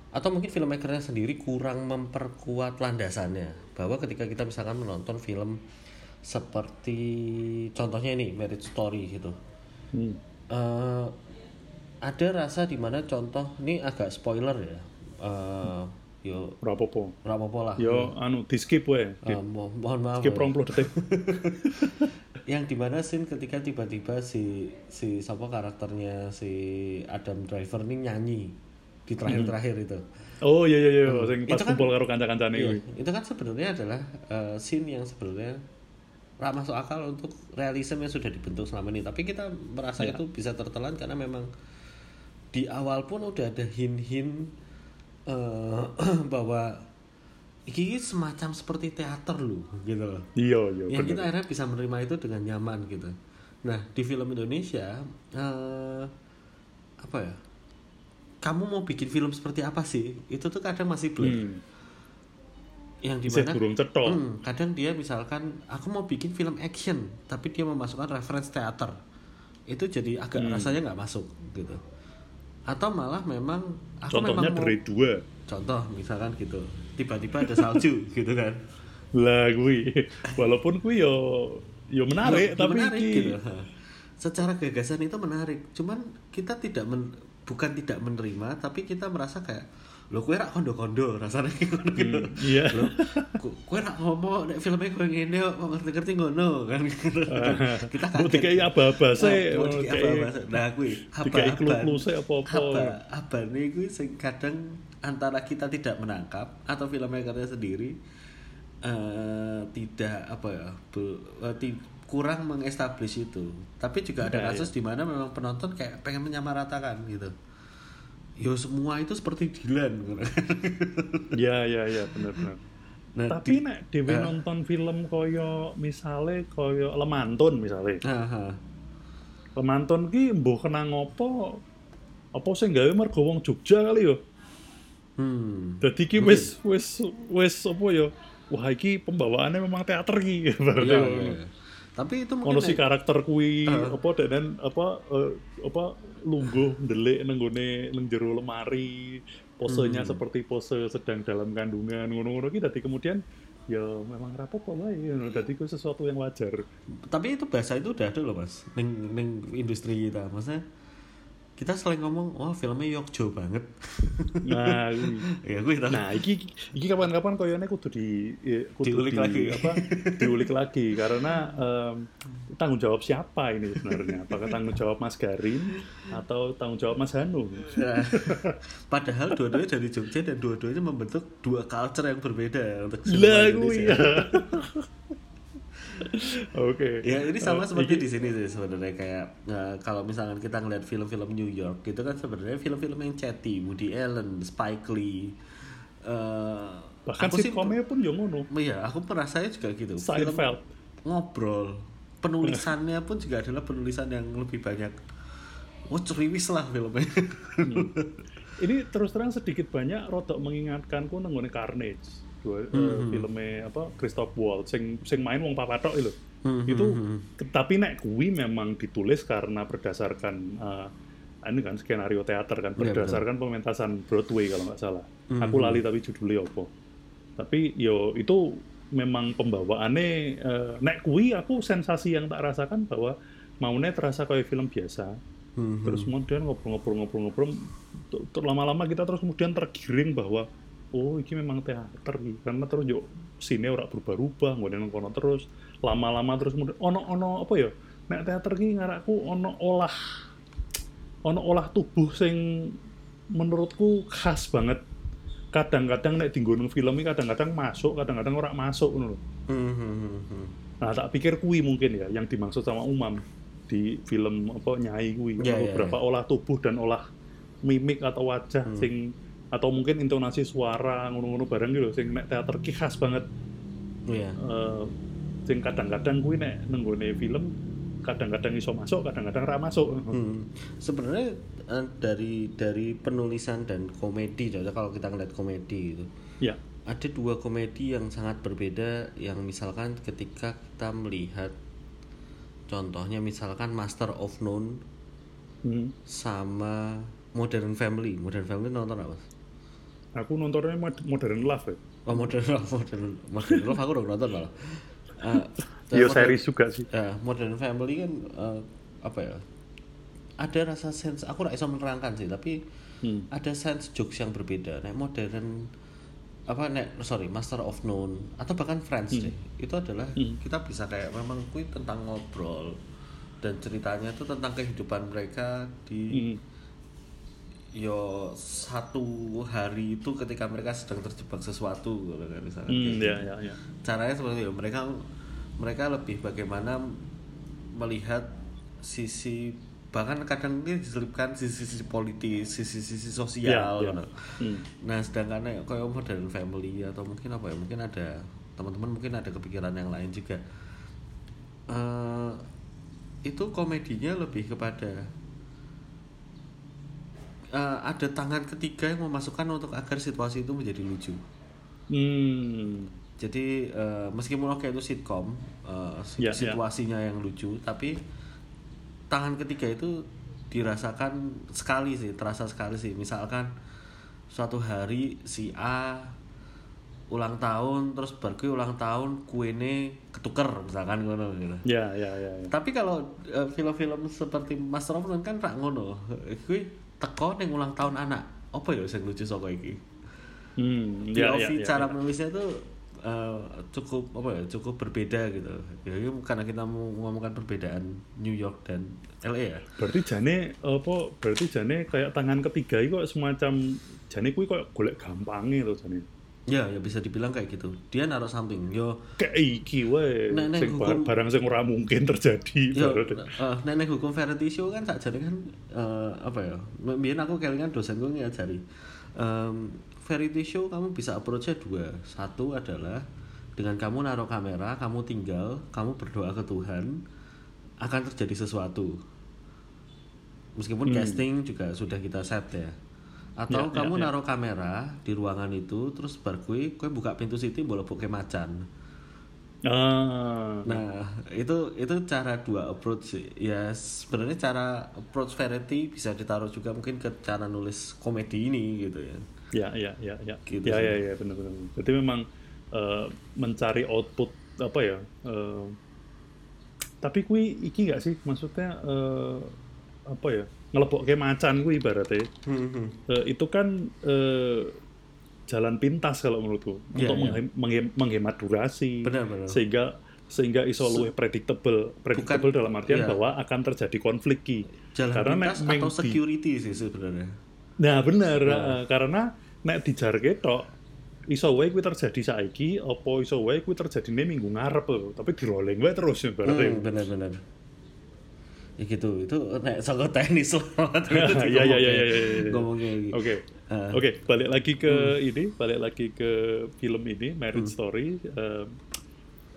atau mungkin filmmakernya sendiri kurang memperkuat landasannya bahwa ketika kita misalkan menonton film seperti contohnya ini Marriage Story gitu hmm. uh, ada rasa di mana contoh ini agak spoiler ya. Uh, yo. Rapopo rapopo lah. Yo anu di skip we uh, mo mohon maaf skip rong detik. [laughs] [laughs] Yang di mana scene ketika tiba-tiba si si siapa karakternya si Adam Driver ini nyanyi di terakhir-terakhir hmm. itu. Oh iya iya iya. Hmm. sing pas kan kumpul karo kanca-kancane iya, itu kan sebenarnya adalah uh, scene yang sebenarnya ra masuk akal untuk realisme yang sudah dibentuk selama ini. Tapi kita merasa ya. itu bisa tertelan karena memang di awal pun udah ada hin-hin uh, [clears throat] bahwa ini semacam seperti teater loh gitu loh. Iya, iya. Yang bener. kita akhirnya bisa menerima itu dengan nyaman gitu. Nah, di film Indonesia uh, apa ya? Kamu mau bikin film seperti apa sih? Itu tuh kadang masih belum. Hmm. Yang di mana hmm, kadang dia misalkan aku mau bikin film action, tapi dia memasukkan reference teater. Itu jadi agak hmm. rasanya nggak masuk gitu atau malah memang aku contohnya memang dua. Contoh misalkan gitu. Tiba-tiba ada salju [laughs] gitu kan. Lah gue walaupun gue yo yo menarik yo, tapi menarik, gitu. secara gagasan itu menarik. Cuman kita tidak men, bukan tidak menerima tapi kita merasa kayak lo kue rak kondo-kondo rasanya gitu hmm, iya. Lo kue rak ngomong nek filmnya kue ngene kok ngerti-ngerti ngono kan? [laughs] Kita kaget. kayak apa-apa sih apa-apa nah kue apa-apa apa-apa. Apa apa nih kue kadang antara kita tidak menangkap atau filmmakernya sendiri uh, tidak apa ya be, uh, kurang mengestablish itu. Tapi juga ada iya, kasus iya. di mana memang penonton kayak pengen menyamaratakan gitu yo semua itu seperti Dylan. Ya ya ya benar benar. Nah, tapi di, nek dewe uh, nonton film koyo misale koyo lemantun misale. Uh, uh. lemantun ki mbuh kena ngopo apa sih gawe mergo wong Jogja kali yo. Hmm. Jadi ki wis wis wis apa yo wah iki pembawaannya memang teater ki berarti ya, ya, ya tapi itu mungkin ono si karakter kui uh, apa dan apa uh, apa lungguh delik nenggone neng jero lemari posenya hmm. seperti pose sedang dalam kandungan ngono-ngono kita dadi kemudian ya memang rapopo lah ya dadi itu sesuatu yang wajar. Tapi itu bahasa itu udah ada loh mas. Neng neng industri kita maksudnya kita selain ngomong wah filmnya Yokjo banget. Nah [laughs] ya gue tahu nah iki iki kapan-kapan koyone kudu di ya, kudu diulik di, lagi. apa? Diulik lagi karena um, tanggung jawab siapa ini sebenarnya? Apakah tanggung jawab Mas Garin atau tanggung jawab Mas Hanu? Nah, padahal dua-duanya dari Jogja dan dua-duanya membentuk dua culture yang berbeda untuk lah ya [laughs] [laughs] Oke. Okay. Ya ini sama uh, seperti di sini sih sebenarnya kayak uh, kalau misalkan kita ngeliat film-film New York itu kan sebenarnya film-film yang chatty, Woody Allen, Spike Lee. Uh, Bahkan sitkomnya pun yang ngono. Iya, aku merasanya juga gitu. Seinfeld. Film ngobrol. Penulisannya [laughs] pun juga adalah penulisan yang lebih banyak. Oh ceriwis lah filmnya. Hmm. Ini terus terang sedikit banyak rodok mengingatkanku nenggone Carnage dua mm -hmm. uh, filmnya apa Christoph Waltz sing sing main wong papatok itu mm -hmm. itu tapi nek kui memang ditulis karena berdasarkan uh, ini kan skenario teater kan iya, berdasarkan yeah, pementasan Broadway kalau nggak salah mm -hmm. aku lali tapi judulnya apa tapi yo itu memang pembawaannya uh, nek kui aku sensasi yang tak rasakan bahwa maunya terasa kayak film biasa mm-hmm. terus kemudian ngobrol-ngobrol-ngobrol-ngobrol lama-lama kita terus kemudian tergiring bahwa oh ini memang teater nih karena terus yo sini ora berubah-ubah nggak kono terus lama-lama terus ono ono apa ya nek teater ini ngarakku ono olah ono olah tubuh sing menurutku khas banget. Kadang-kadang nek tinggung film ini kadang-kadang masuk kadang-kadang ora masuk ngono nah tak pikir kui mungkin ya yang dimaksud sama Umam di film apa nyai kui yeah, beberapa yeah, yeah. olah tubuh dan olah mimik atau wajah hmm. sing atau mungkin intonasi suara ngono-ngono bareng gitu sing nek teater ki khas banget iya yeah. uh, sing kadang-kadang kuwi nek nenggone film kadang-kadang iso masuk kadang-kadang ra masuk hmm. sebenarnya uh, dari dari penulisan dan komedi kalau kita ngeliat komedi gitu ya ada dua komedi yang sangat berbeda yang misalkan ketika kita melihat contohnya misalkan Master of None hmm. sama Modern Family Modern Family nonton apa? Aku nontonnya Modern Love ya. Oh Modern Love, [laughs] Modern, modern Love aku udah nonton malah. Uh, [laughs] Iya series juga sih. Ya, Modern Family kan uh, apa ya? Ada rasa sense, aku nggak bisa menerangkan sih, tapi hmm. ada sense jokes yang berbeda. Nek modern apa nek sorry Master of None atau bahkan Friends hmm. deh, itu adalah hmm. kita bisa kayak memang kui tentang ngobrol dan ceritanya itu tentang kehidupan mereka di hmm yo satu hari itu ketika mereka sedang terjebak sesuatu gitu kan misalnya hmm, ya, ya, ya. caranya seperti itu mereka mereka lebih bagaimana melihat sisi bahkan kadang ini diselipkan sisi-sisi politis sisi-sisi sosial ya, ya. Hmm. nah sedangkan kayak modern family atau mungkin apa ya mungkin ada teman-teman mungkin ada kepikiran yang lain juga uh, itu komedinya lebih kepada uh, ada tangan ketiga yang memasukkan untuk agar situasi itu menjadi lucu. Hmm. Jadi uh, meskipun oke itu sitkom, uh, yeah, situasinya yeah. yang lucu, tapi tangan ketiga itu dirasakan sekali sih, terasa sekali sih. Misalkan suatu hari si A ulang tahun terus baru ulang tahun kuene ketuker misalkan ngono gitu. Ya, ya, ya. ya. Tapi kalau uh, film-film seperti Master of None kan rak ngono. Kuwi teko ning ulang tahun anak. Apa ya sing lucu saka iki? Hmm ya, ya, ya, cara ya. menulisnya tuh uh, cukup apa ya cukup berbeda gitu. Ya karena kita mau ngomongkan perbedaan New York dan LA ya. Berarti jane apa berarti jane kayak tangan ketiga itu semacam jane kuwi kok golek gampangnya tuh jane Ya, ya bisa dibilang kayak gitu. Dia naruh samping. Yo kayak iki wae. Nek hukum barang sing ora mungkin terjadi. Yo, uh, nek nek hukum variety show kan tak jadi kan uh, apa ya? Biar aku kelingan dosen gue ngajari. Um, variety show kamu bisa approach-nya dua. Satu adalah dengan kamu naruh kamera, kamu tinggal, kamu berdoa ke Tuhan akan terjadi sesuatu. Meskipun hmm. casting juga sudah kita set ya atau ya, kamu ya, ya. naruh kamera di ruangan itu terus bar kue kue buka pintu situ boleh buka macan. Uh. nah itu itu cara dua approach ya sebenarnya cara approach variety bisa ditaruh juga mungkin ke cara nulis komedi ini gitu ya. Ya ya ya ya. Gitu ya, ya ya benar benar jadi memang uh, mencari output apa ya uh, tapi kui iki gak sih? Maksudnya uh, apa ya ngelebok kayak macan gue ibaratnya hmm. uh, itu kan uh, jalan pintas kalau menurutku yeah, untuk yeah. Menghem, menghem, menghemat durasi benar, benar. sehingga sehingga iso luwih predictable predictable Bukan, dalam artian yeah. bahwa akan terjadi konflik ki jalan karena pintas nek, atau security di, sih sebenarnya nah benar yeah. uh, karena nek dijar ketok iso wae kuwi terjadi saiki apa iso wae kuwi terjadi minggu ngarep tapi di rolling wae terus berarti hmm, benar benar ya gitu itu nek saka teknis loh [laughs] ya ya ya ya ngomongnya gitu. Oke. Uh. oke balik lagi ke hmm. ini balik lagi ke film ini Marriage hmm. Story. Uh,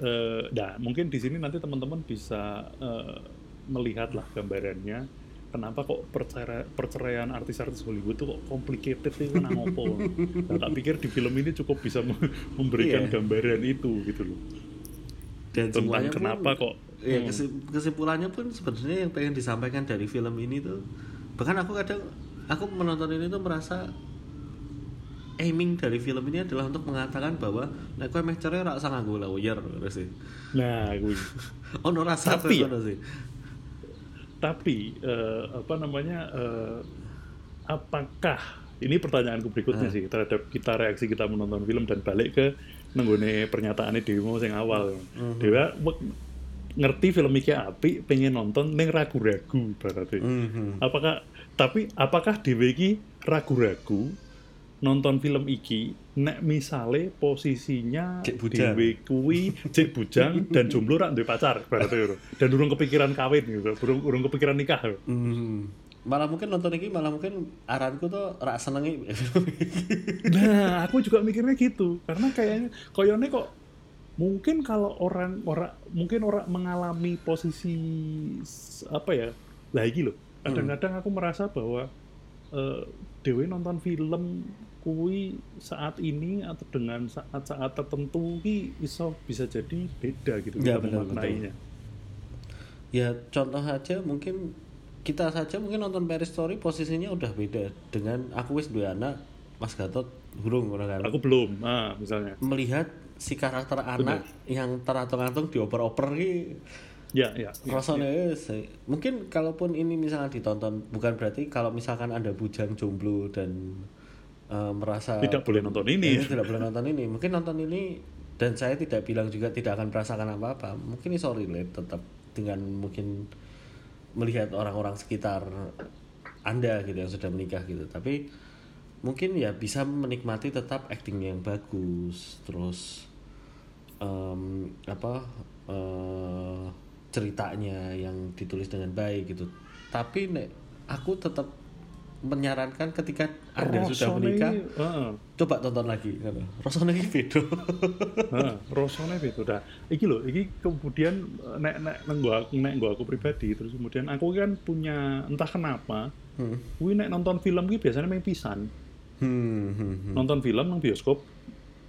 uh, nah mungkin di sini nanti teman-teman bisa uh, melihat lah gambarannya. Kenapa kok perceraian, perceraian artis-artis Hollywood tuh kok complicated sih kan ngopo [laughs] nah, tak pikir di film ini cukup bisa memberikan yeah. gambaran itu gitu loh dan tentang kenapa pun, kok ya kesimpulannya pun sebenarnya yang pengen disampaikan dari film ini tuh bahkan aku kadang aku menonton ini tuh merasa aiming dari film ini adalah untuk mengatakan bahwa nek kowe meh cerai ora usah nganggo lawyer sih. Nah, kuwi. [laughs] ono rasa tapi, sih. Tapi uh, apa namanya uh, apakah ini pertanyaanku berikutnya uh. sih terhadap kita reaksi kita menonton film dan balik ke nenggone pernyataannya Dewa yang awal. Uh -huh. Dewa ngerti film iki api pengen nonton neng ragu-ragu berarti. Uh -huh. Apakah tapi apakah Dewa iki ragu-ragu nonton film iki nek misale posisinya dhewe kuwi cek bujang dan jomblo rak duwe pacar berarti dan urung kepikiran kawin gitu urung urung kepikiran nikah hmm. Malah mungkin nonton iki malah mungkin aranku tuh rak senengi [laughs] nah aku juga mikirnya gitu. Karena kayaknya koyone kok mungkin kalau orang orang mungkin orang mengalami posisi apa ya lagi loh kadang-kadang aku merasa bahwa uh, Dewi nonton film kui saat ini atau dengan saat-saat tertentu ki iso bisa jadi beda gitu ya, benar, betul. Ya contoh aja mungkin kita saja mungkin nonton Paris Story posisinya udah beda dengan aku wis dua anak Mas Gatot burung kan. Aku belum, ah misalnya. Melihat si karakter anak yang teratung-atung dioper-oper ki Ya, ya. ya Rasanya ya, ya. mungkin kalaupun ini misalnya ditonton bukan berarti kalau misalkan ada bujang jomblo dan uh, merasa tidak boleh nonton ini ya, tidak boleh nonton ini mungkin nonton ini dan saya tidak bilang juga tidak akan merasakan apa-apa mungkin ini sorry relate tetap dengan mungkin melihat orang-orang sekitar anda gitu yang sudah menikah gitu. Tapi mungkin ya bisa menikmati tetap acting yang bagus terus um, apa uh, ceritanya yang ditulis dengan baik gitu. Tapi nek aku tetap menyarankan ketika anda Rosone, sudah menikah uh, coba tonton lagi rasanya ini beda. Uh, rasanya beda. Dah iki loh iki kemudian nek nek neng gua nek gua aku pribadi terus kemudian aku kan punya entah kenapa hmm. Wih, nek nonton film gitu biasanya main pisan. Hmm, hmm, hmm. nonton film nang bioskop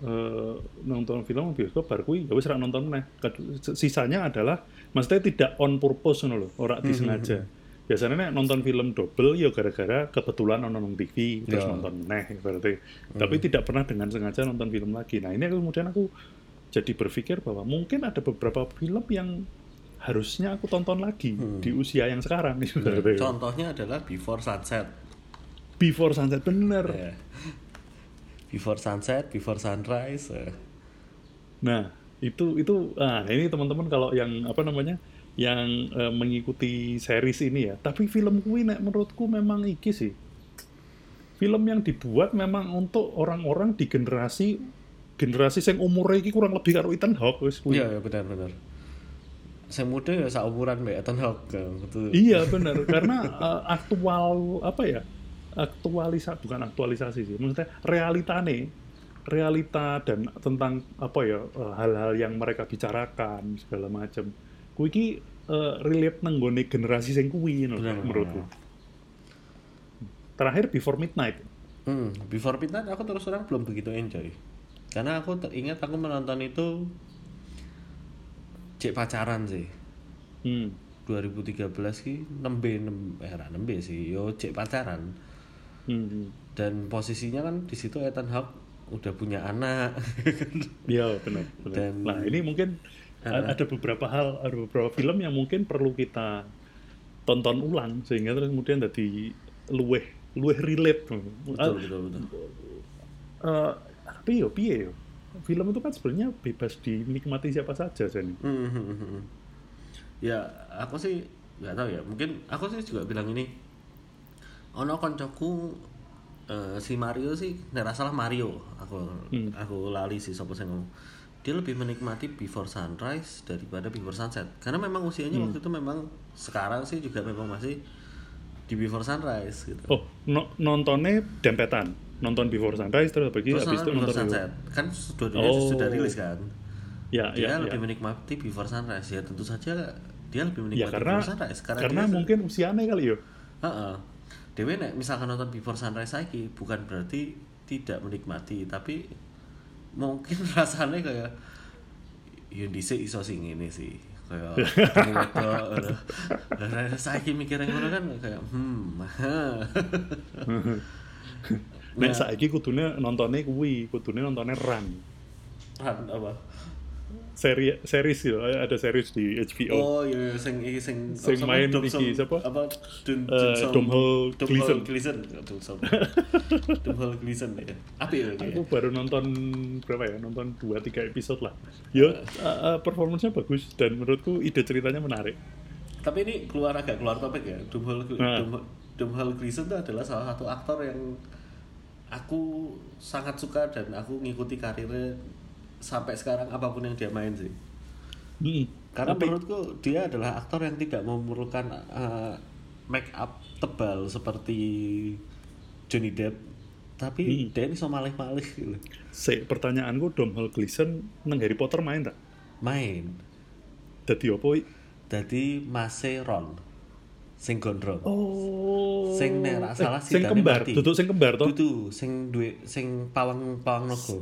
uh, nonton film bioskop baru kui ya wis nonton nih sisanya adalah maksudnya tidak on purpose loh orang hmm, disengaja hmm, hmm biasanya nih nonton film double ya gara-gara kebetulan nonton TV terus yeah. nonton neh berarti hmm. tapi tidak pernah dengan sengaja nonton film lagi nah ini kemudian aku jadi berpikir bahwa mungkin ada beberapa film yang harusnya aku tonton lagi hmm. di usia yang sekarang yeah. contohnya adalah Before Sunset Before Sunset bener yeah. Before Sunset Before Sunrise uh. nah itu itu ah ini teman-teman kalau yang apa namanya yang uh, mengikuti series ini ya. Tapi film kuwi nek menurutku memang iki sih. Film yang dibuat memang untuk orang-orang di generasi generasi yang umurnya iki kurang lebih karo Ethan Hawke wis kuwi. Iya, ya, benar benar. Saya muda ya seumuran Mbak Ethan Hawke gitu. Iya, benar. [laughs] Karena uh, aktual apa ya? Aktualisasi bukan aktualisasi sih. Maksudnya realita nih realita dan tentang apa ya eh, hal-hal yang mereka bicarakan segala macam kuwi iki uh, relate nang gone generasi sing kuwi menurutku. Terakhir Before Midnight. Hmm, Before Midnight aku terus terang belum begitu enjoy. Karena aku teringat aku menonton itu cek pacaran sih. Hmm. 2013 ki 6B 6 era 6B sih yo cek pacaran. Hmm. Dan posisinya kan di situ Ethan Hawke udah punya anak. Iya benar. benar. Dan nah ini mungkin ada. Beberapa hal ada beberapa film yang mungkin perlu kita tonton ulang sehingga terus kemudian jadi luweh luweh relate. Betul betul betul. uh, tapi yo piye yo? Film itu kan sebenarnya bebas dinikmati siapa saja jadi hmm, hmm, hmm, ya aku sih nggak tahu ya. Mungkin aku sih juga bilang ini ono koncoku uh, si Mario sih nggak salah Mario. Aku hmm. aku lali sih sopo sing dia lebih menikmati before sunrise daripada before sunset karena memang usianya hmm. waktu itu memang sekarang sih juga memang masih di before sunrise gitu oh no, nontonnya dempetan nonton before sunrise terus pergi habis itu nonton sunset kan sudah oh. sudah rilis kan ya, dia ya, lebih ya. menikmati before sunrise ya tentu saja dia lebih menikmati ya, karena, before sunrise karena, karena mungkin usianya kali yo uh -uh. Dewi nek misalkan nonton before sunrise lagi bukan berarti tidak menikmati tapi mungkin [laughs] rasanya kayak ya dhisik iso sing ini sih kayak [laughs] wedok saya mikir yang mana kan kayak hmm [laughs] Nek nah, saiki kudune nontonnya kuwi, kudune nontonnya Run. Run apa? Seri series ya ada series di HBO oh iya, iya sing iki sing sing main iki siapa? apa? Dun uh, Domhnall Gleeson Gleeson [laughs] Domhnall Gleeson ya apa ya aku baru nonton berapa ya? Nonton dua tiga episode lah. Ya uh, uh, performance-nya bagus dan menurutku ide ceritanya menarik. Tapi ini keluar agak keluar topik ya. Domhnall nah. Domhnall Gleeson itu adalah salah satu aktor yang aku sangat suka dan aku ngikuti karirnya sampai sekarang apa pun yang dia main sih. Hmm. Karena Tapi, menurutku dia adalah aktor yang tidak memerlukan uh, make up tebal seperti Johnny Depp. Tapi hmm. dia ini so malih-malih gitu. Si, pertanyaanku Domhnall Gleeson nang Harry Potter main tak? Main. Dadi apa? Dadi Mase Ron. Sing gondrong. Oh. Sing nek salah eh, sing kembar, duduk sing kembar to? Dudu, sing duwe sing pawang pawang naga.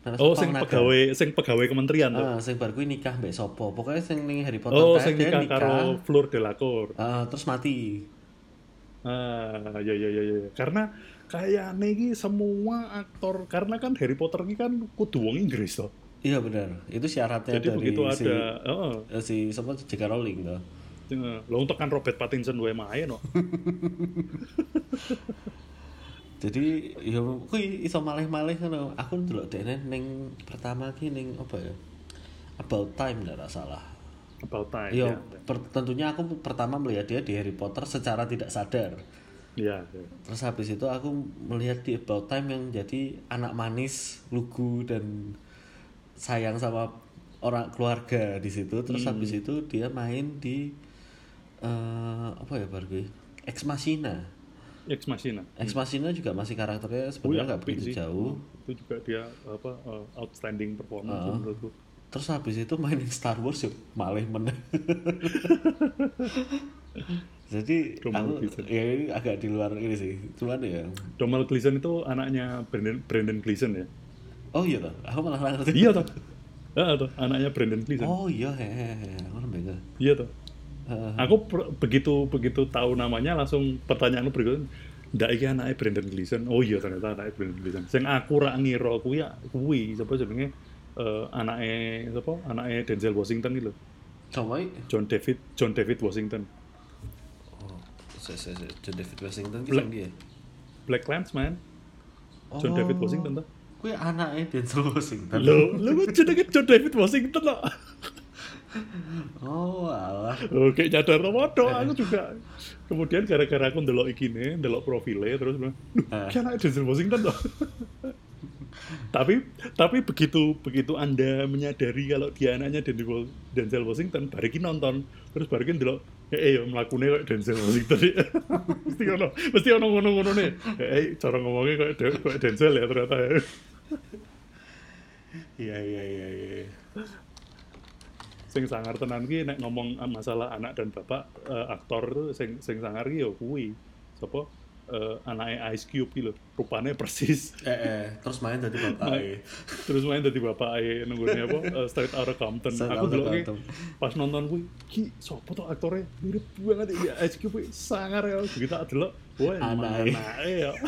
Oh, sing pegawai, sing pegawai kementerian tuh. Ah, sing bar kuwi nikah mbek sapa? Pokoknya sing ning Harry Potter Oh, sing nikah, nikah karo Fleur Delacour. Ah, terus mati. Ah, ya ya ya ya. Karena kayak nih semua aktor karena kan Harry Potter ini kan kudu wong Inggris toh. Iya benar. Itu syaratnya Jadi dari begitu si, ada, oh. si siapa J.K. Rowling toh. Lo untuk kan Robert Pattinson wae main no. [laughs] jadi ya kui iso malih-malih ngono aku ndelok dene ning pertama ki ning apa ya about time nggak salah about time Yo, ya, per, tentunya aku pertama melihat dia di Harry Potter secara tidak sadar Iya. Ya. Terus habis itu aku melihat di About Time yang jadi anak manis, lugu dan sayang sama orang keluarga di situ. Terus hmm. habis itu dia main di uh, apa ya Barbie? Ex Machina. Ex Machina. Ex Machina juga masih karakternya sebenarnya nggak oh, begitu sih. jauh. Itu juga dia apa uh, outstanding performance uh, menurutku. Terus habis itu mainin Star Wars yuk malah menang. [laughs] Jadi aku ya ini agak di luar ini sih. Cuman ya. Donald Gleason itu anaknya Brandon Brandon Gleason ya. Oh iya toh. Aku malah ngerti. Iya toh. Ah, toh, anaknya Brandon Gleason. Oh iya, hehehe. Aku Iya toh aku begitu begitu tahu namanya langsung pertanyaan berikutnya ndak iki anaknya Brandon Gleeson? Oh iya ternyata anaknya Brandon Gleeson. Sing aku ra ngira kuwi ya kuwi sapa jenenge? Uh, anaknya sapa? Anaknya Denzel Washington gitu Sama John David John David Washington. Oh se, se. John David Washington ki dia? Black Clansman oh. John David Washington tuh kuwi anaknya Denzel Washington. Lo lo jenenge John David Washington loh [laughs] oh alah. Oke nyadar waduh aku juga. Kemudian gara-gara aku ndelok ikine ndelok profile terus bilang uh. kan ada Denzel Washington loh tapi tapi begitu begitu anda menyadari kalau dia anaknya Denzel Washington bariki nonton. Terus bariki ndelok eh eh melakukannya kayak Denzel Washington [laughs] mesti ono mesti ono ngono-ngono nih. Eh cara ngomongnya kayak kayak Denzel ya ternyata ya. Iya iya iya iya sing sangar tenan ki nek ngomong masalah anak dan bapak uh, aktor sing sing sangar ki yo kuwi. Sapa? Uh, anaknya Ice Cube gitu rupanya persis. [laughs] Eh, eh terus main dari bapak main, terus main dari bapak eh nunggunya apa? Uh, Straight Outta Compton. Aku dulu pas nonton kuwi ki sopo tuh aktornya? Mirip banget ya Ice Cube sangar ya. Begitu adalah wah anak ya. [laughs]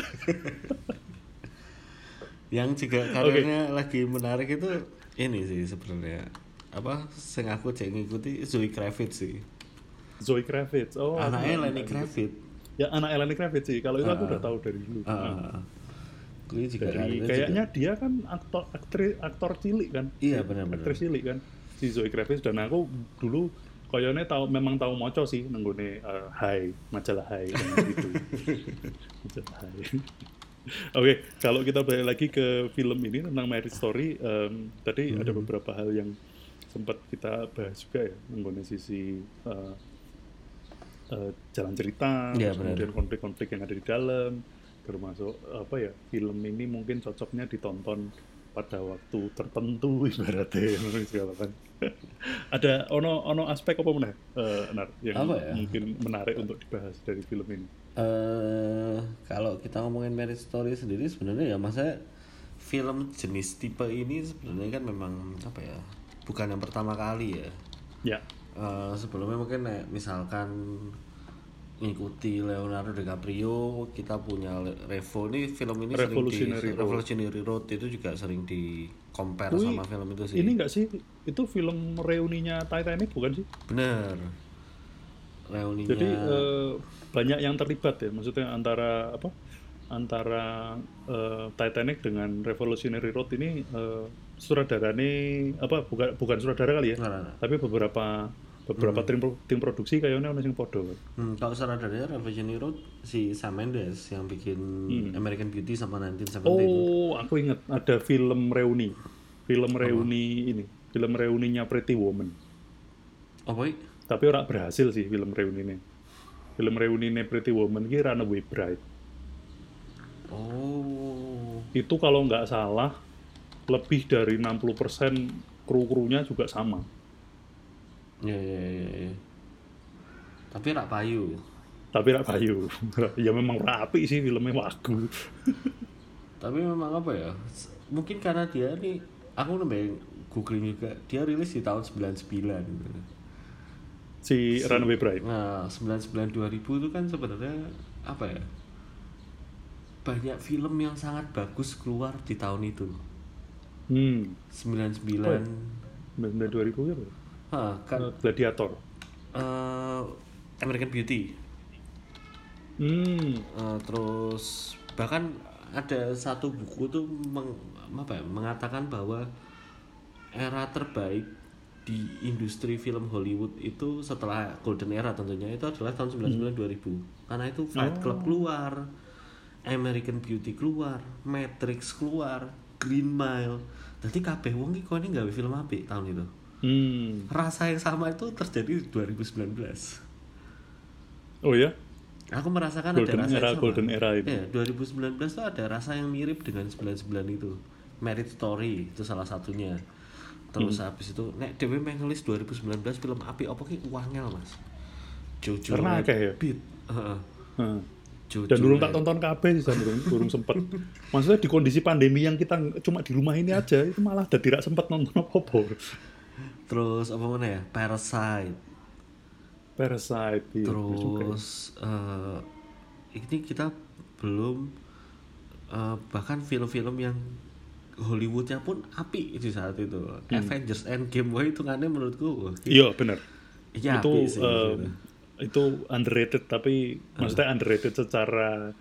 Yang juga karirnya okay. lagi menarik itu ini sih sebenarnya apa sing aku cek ngikuti Zoe Kravitz sih. Zoe Kravitz. Oh anaknya Lenny Kravitz. Ya anak Lenny Kravitz sih. Kalau itu uh, aku udah tahu dari dulu. Uh, juga dari, kayaknya juga. dia kan aktor aktris aktor cilik kan? Iya benar-benar. Aktris cilik kan si Zoe Kravitz. Dan aku dulu koyone tahu memang tahu moco sih nenggone uh, Hai majalah Hai gitu. [laughs] Majalah Hai. [laughs] Oke, okay, kalau kita balik lagi ke film ini tentang Marriage Story, um, tadi hmm. ada beberapa hal yang sempat kita bahas juga ya, mengenai sisi uh, uh, jalan cerita, ya, kemudian konflik-konflik yang ada di dalam, termasuk apa ya, film ini mungkin cocoknya ditonton pada waktu tertentu [laughs] ibaratnya segala kan [laughs] ada ono ono aspek apa mana uh, nar yang apa ya? mungkin menarik untuk dibahas dari film ini? Uh, kalau kita ngomongin merit story sendiri sebenarnya ya masa film jenis tipe ini sebenarnya kan memang apa ya bukan yang pertama kali ya. Ya. Uh, sebelumnya mungkin misalkan mengikuti Leonardo DiCaprio kita punya Revo ini film ini Revolutionary, sering di, Road. Revolutionary Road itu juga sering di compare Ui, sama film itu sih. ini enggak sih? Itu film reuninya Titanic bukan sih? Bener. Reuninya jadi uh, banyak yang terlibat ya maksudnya antara apa antara uh, Titanic dengan Revolutionary Road ini uh, ini apa bukan bukan sutradara kali ya nah, nah, nah. tapi beberapa beberapa hmm. tim tim produksi kayaknya sing podo. Hmm, kalau sutradaranya Revolutionary Road si Sam Mendes yang bikin hmm. American Beauty sama 1917. Oh, aku inget ada film reuni. Film reuni oh. ini, film reuninya Pretty Woman. Oh, boy. Tapi orang berhasil sih film reuni ini. Film reuni ini Pretty Woman ki Runaway Bride. Oh. Itu kalau nggak salah lebih dari 60% kru-krunya juga sama Iya iya iya. Ya. Tapi rak payu. Tapi rak payu. [laughs] ya memang rapi sih filmnya wagu. Tapi memang apa ya? Mungkin karena dia nih aku nembeng googling juga dia rilis di tahun 99 si, si Runaway Bride. Nah, 99 2000 itu kan sebenarnya apa ya? Banyak film yang sangat bagus keluar di tahun itu. Hmm. 99 oh, 99 2000 ya? Ha, kan uh, Gladiator. Uh, American Beauty. Hmm. Uh, terus bahkan ada satu buku tuh meng, apa ya, mengatakan bahwa era terbaik di industri film Hollywood itu setelah golden era tentunya itu adalah tahun 99 hmm. 2000 karena itu Fight Club oh. keluar American Beauty keluar Matrix keluar Green Mile jadi kabeh wong iki kok ini nggak film apa tahun itu Hmm. Rasa yang sama itu terjadi di 2019. Oh ya? Aku merasakan golden ada rasa era, yang sama. Golden era itu. Ya, 2019 itu ada rasa yang mirip dengan 99 itu. Merit Story itu salah satunya. Terus hmm. habis itu nek dhewe mengelis 2019 film api apa ki wangel, Mas. Jojo Karena kayak ya. Uh -uh. Jojo dan dulu tak tonton KB sih durung durung sempet. [laughs] Maksudnya di kondisi pandemi yang kita cuma di rumah ini aja itu malah udah tidak sempat nonton apa-apa terus apa mana ya? Parasite. Parasite iya, terus uh, ini kita belum uh, bahkan film-film yang Hollywoodnya pun api di saat itu. Hmm. Avengers Endgame wah itu kan menurutku iya benar ya, itu sih, uh, itu underrated tapi uh. maksudnya underrated secara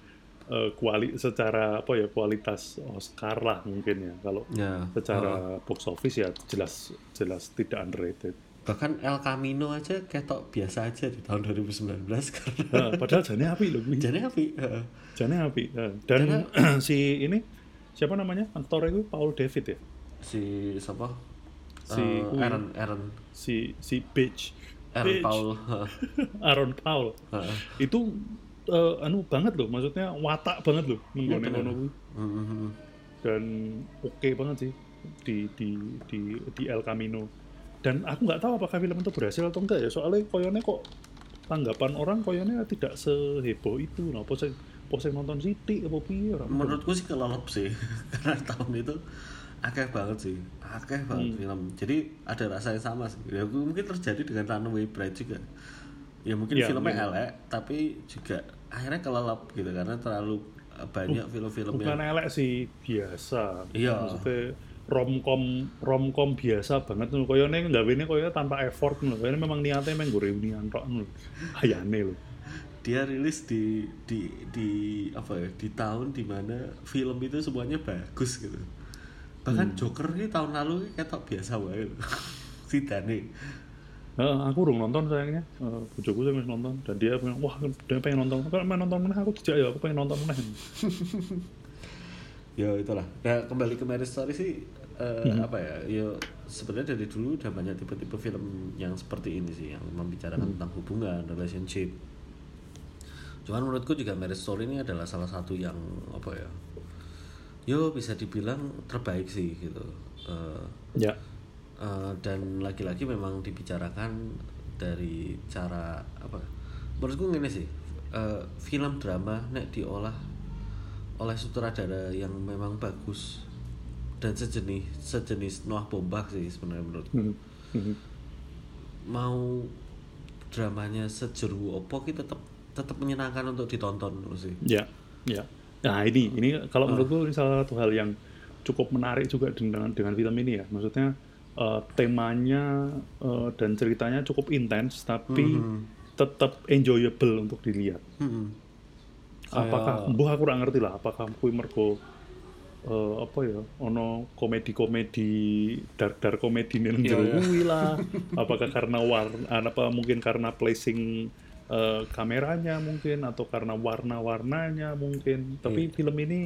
uh, kuali secara apa ya kualitas Oscar lah mungkin ya kalau ya. secara uh. box office ya jelas jelas tidak underrated bahkan El Camino aja ketok biasa aja di tahun 2019 [laughs] karena uh, padahal jane api loh jane api uh. jane api uh. dan Jana, [clears throat] si ini siapa namanya aktor itu Paul David ya si siapa si uh, Aaron Aaron si si Beach [laughs] Aaron Paul. Aaron Paul. Itu uh, anu banget loh maksudnya watak banget loh nunggu ya, mm-hmm. dan oke okay banget sih di di di di El Camino. Dan aku nggak tahu apakah film itu berhasil atau enggak ya soalnya koyone kok tanggapan orang koyone tidak seheboh itu nah pose pose nonton City apa piye menurutku sih kelelep sih [laughs] karena tahun itu akeh banget sih akeh banget hmm. film. Jadi ada rasa yang sama sih. Ya, mungkin terjadi dengan Runaway Bride juga. Ya mungkin ya, filmnya mungkin. elek tapi juga akhirnya kelelap gitu karena terlalu eh, banyak film-film bukan yang... elek sih biasa. Iya. Maksudnya romcom romcom biasa banget. Tuh koyo nih nggak ini koyo tanpa effort loh koyo memang niatnya emang gue reunian tok loh ayane loh dia rilis di di di apa ya di tahun di mana film itu semuanya bagus gitu bahkan hmm. Joker ini tahun lalu ketok biasa banget [laughs] si Dani Uh, aku udah nonton sayangnya, uh, bujuku sih nonton dan dia bilang wah dia pengen nonton, kalau main nonton mana aku tidak ya aku pengen nonton mana. [laughs] ya itulah. Nah kembali ke Marriage Story sih uh, hmm. apa ya? Ya sebenarnya dari dulu udah banyak tipe-tipe film yang seperti ini sih yang membicarakan hmm. tentang hubungan, relationship. Cuman menurutku juga Marriage Story ini adalah salah satu yang apa ya? Yo bisa dibilang terbaik sih gitu. Uh, ya. uh, dan lagi-lagi memang dibicarakan dari cara apa menurutku ini sih uh, film drama nek diolah oleh sutradara yang memang bagus dan sejenis sejenis Noah Bombak sih sebenarnya menurutku. Mm -hmm. mau dramanya sejeru opo kita tetap tetap menyenangkan untuk ditonton sih. Ya ya nah ini ini kalau uh. menurutku ini salah satu hal yang cukup menarik juga dengan dengan film ini ya maksudnya uh, temanya uh, dan ceritanya cukup intens tapi mm -hmm. tetap enjoyable untuk dilihat. Mm -hmm. Apakah, buh aku kurang ngerti lah. Apakah kui mergo uh, apa ya, ono komedi-komedi dark dark komedi nih yeah, yeah. lah. [laughs] Apakah karena warna, apa mungkin karena placing uh, kameranya mungkin atau karena warna-warnanya mungkin. Tapi yeah. film ini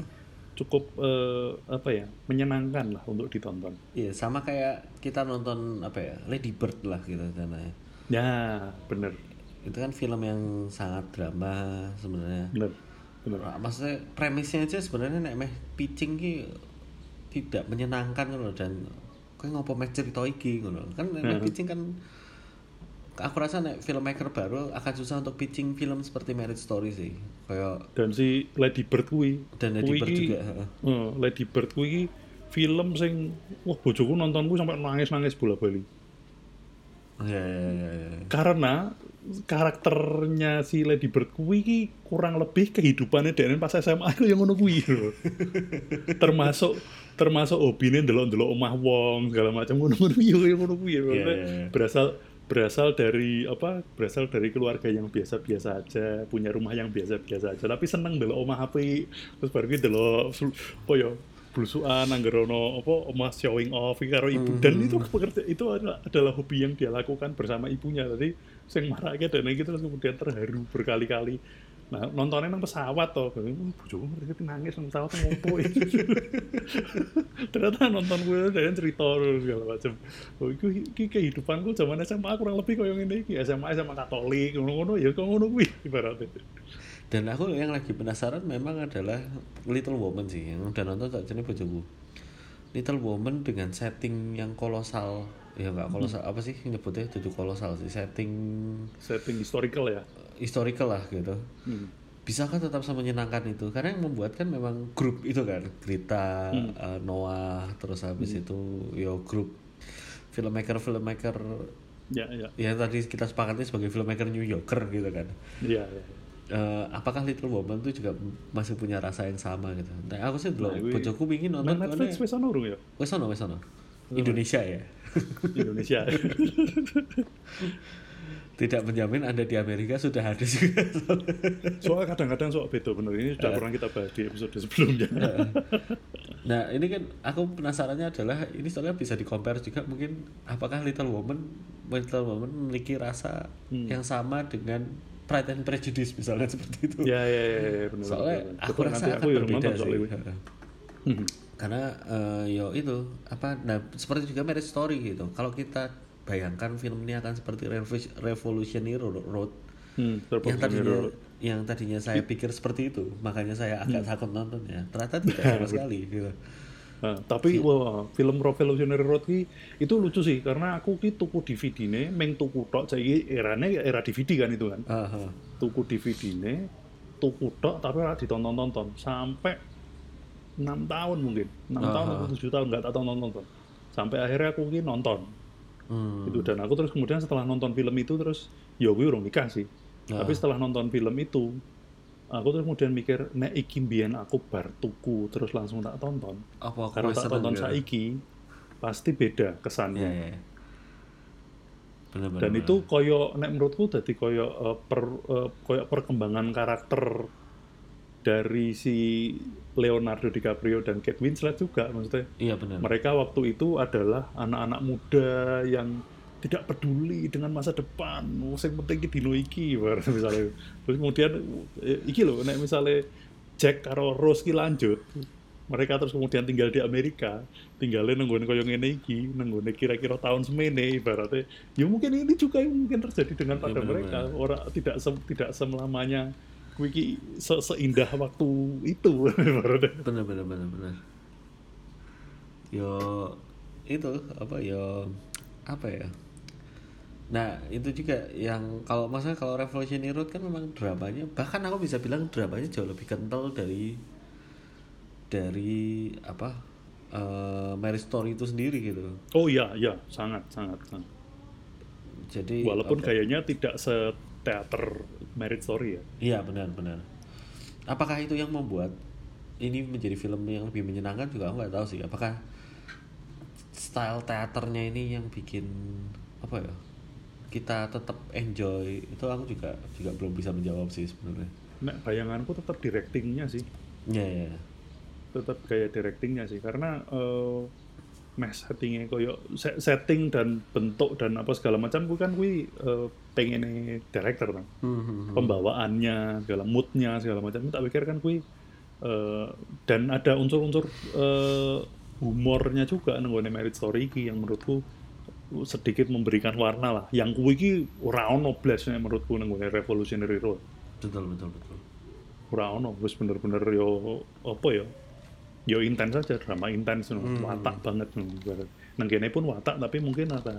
cukup uh, apa ya menyenangkan lah untuk ditonton. Iya sama kayak kita nonton apa ya Lady Bird lah gitu karena ya. Ya bener. Itu kan film yang sangat drama sebenarnya. Bener. Bener. Maksudnya premisnya aja sebenarnya nek meh pitching ki tidak menyenangkan loh dan kayak ngopo meh cerita iki ngono. Kan nek pitching kan aku rasa nek filmmaker baru akan susah untuk pitching film seperti Marriage Story sih. Kayak dan si Lady Bird kui dan Lady Bird juga uh, Lady Bird kui film sing wah bojoku nontonku sampai nangis nangis bola bali ya, ya, ya, ya. karena karakternya si Lady Bird kui kurang lebih kehidupannya dan pas SMA aku yang ngono kui [laughs] termasuk termasuk hobinya delok-delok omah wong segala macam yang ngono kui yeah, yeah. berasal berasal dari apa berasal dari keluarga yang biasa-biasa aja punya rumah yang biasa-biasa aja. Tapi seneng dulu omah api. Terus baru gitu loh apa ya blusuan anggerono apa omah showing off karo ibu. Mm -hmm. dan itu pekerja itu adalah, adalah hobi yang dia lakukan bersama ibunya. Tadi sing marahnya dan gitu terus kemudian terharu berkali-kali Nah, nontonnya nang pesawat toh. Bojoku ngerti nangis nang pesawat ngopo [laughs] Ternyata nonton gue dan cerita segala macam. Oh, itu kehidupanku zaman SMA kurang lebih koyo ngene iki. SMA SMA Katolik ngono-ngono ya kok ngono kuwi ibaratnya. Dan aku yang lagi penasaran memang adalah Little Woman sih yang udah nonton tak jenis bojoku. Little Woman dengan setting yang kolosal ya nggak kolosal hmm. apa sih nyebutnya tujuh kolosal sih setting setting historical ya historical lah gitu hmm. bisakah tetap sama menyenangkan itu karena yang membuat kan memang grup itu kan Greta hmm. uh, Noah terus habis hmm. itu yo grup filmmaker filmmaker ya ya yang tadi kita sepakati sebagai filmmaker New Yorker gitu kan ya, ya. Uh, apakah Little Woman itu juga masih punya rasa yang sama gitu? Nah, aku sih belum. Nah, bojoku ingin nonton. Netflix wes ono ya? Ono, wes ono. Indonesia ya. Indonesia. [laughs] tidak menjamin Anda di Amerika sudah ada juga. [laughs] Soalnya kadang-kadang soal beda bener ini sudah pernah kita bahas di episode sebelumnya. nah ini kan aku penasarannya adalah ini soalnya bisa di compare juga mungkin apakah Little Woman Little Woman memiliki rasa hmm. yang sama dengan Pride and Prejudice misalnya seperti itu. Ya ya ya, ya benar. Soalnya benar. aku Betul, rasa akan berbeda sih. Hmm. Karena uh, yo itu apa nah seperti juga Marriage Story gitu. Kalau kita bayangkan film ini akan seperti Revolutionary Road hmm, yang tadinya road. yang tadinya saya pikir seperti itu makanya saya agak hmm. takut nontonnya ternyata tidak sama [laughs] sekali gitu Nah, tapi wah, film Revolutionary Road ini itu lucu sih karena aku ki tuku DVD ne meng tuku tok era erane era DVD kan itu kan. Uh -huh. Tuku DVD ne tuku tok tapi ora ditonton-tonton sampai enam tahun mungkin enam uh -huh. tahun atau tujuh tahun nggak tak tonton-tonton sampai akhirnya aku ki nonton hmm. itu dan aku terus kemudian setelah nonton film itu terus ya gue urung nikah sih uh. tapi setelah nonton film itu aku terus kemudian mikir nek iki mbiyen aku bar tuku terus langsung tak tonton apa karena tak tonton ya? saiki pasti beda kesannya yeah, yeah. Bener, bener, dan bener. itu koyo nek menurutku jadi koyo uh, per uh, koyo perkembangan karakter dari si Leonardo DiCaprio dan Kate Winslet juga maksudnya. Iya benar. Mereka waktu itu adalah anak-anak muda yang tidak peduli dengan masa depan. Yang penting di dino iki [laughs] misalnya. Terus kemudian eh, iki loh nek misalnya Jack karo Rose ki lanjut mereka terus kemudian tinggal di Amerika. Tinggalnya nungguin koyo ngene iki nungguin kira-kira tahun semene ibaratnya. Ya mungkin ini juga yang mungkin terjadi dengan pada ya, mereka. orang tidak se, tidak wiki se seindah waktu itu [laughs] benar benar benar benar yo itu apa yo apa ya Nah itu juga yang kalau maksudnya kalau Revolution Road kan memang dramanya bahkan aku bisa bilang dramanya jauh lebih kental dari dari apa uh, Mary Story itu sendiri gitu. Oh iya iya sangat sangat. sangat. Jadi walaupun okay. kayaknya tidak seteater Mary Story ya. Iya benar benar. Apakah itu yang membuat ini menjadi film yang lebih menyenangkan juga aku nggak tahu sih. Apakah style teaternya ini yang bikin apa ya kita tetap enjoy itu aku juga juga belum bisa menjawab sih sebenarnya. Nah, bayanganku tetap directingnya sih. Iya yeah, yeah. Tetap kayak directingnya sih karena uh, meh settingnya koyo setting dan bentuk dan apa segala macam bukan kui uh, pengen director kan. Mm-hmm. Pembawaannya, segala moodnya segala macam. Tak pikir kan kui uh, dan ada unsur-unsur uh, humornya juga nengone merit story yang menurutku sedikit memberikan warna lah. Yang kuwi iki ora ono blasnya menurutku nang Revolutionary Road. Betul betul betul. Ora ono wis bener-bener yo apa ya? Yo intens saja drama intens hmm. watak banget nang kene pun watak tapi mungkin ada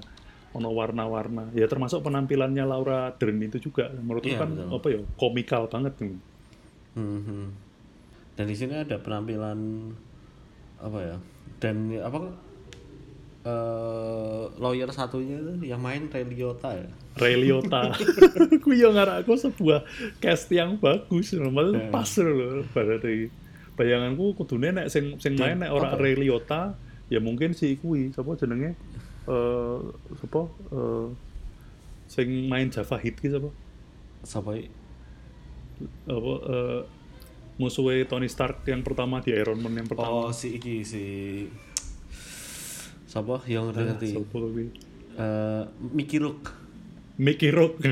ono warna-warna. Ya termasuk penampilannya Laura Dern itu juga menurutku yeah, kan betul. apa ya? komikal banget nih. Hmm, hmm. Dan di sini ada penampilan apa ya? Dan apa uh, lawyer satunya tuh yang main Ray Liotta ya. Ray Liotta. [laughs] Ku yo aku sebuah cast yang bagus, normal yeah. pas loh berarti. Bayanganku kudune nek sing sing main nek ora Ray Liotta, ya mungkin si kuwi sapa jenenge? Eh uh, sapa? Uh, sing main Java Hit ki sapa? Sapa Apa uh, musuhnya Tony Stark yang pertama di Iron Man yang pertama. Oh, si iki si Sapa yang ngerti? Ah, sapa kuwi? Eh Mickey Rourke. Mickey Rourke. [laughs]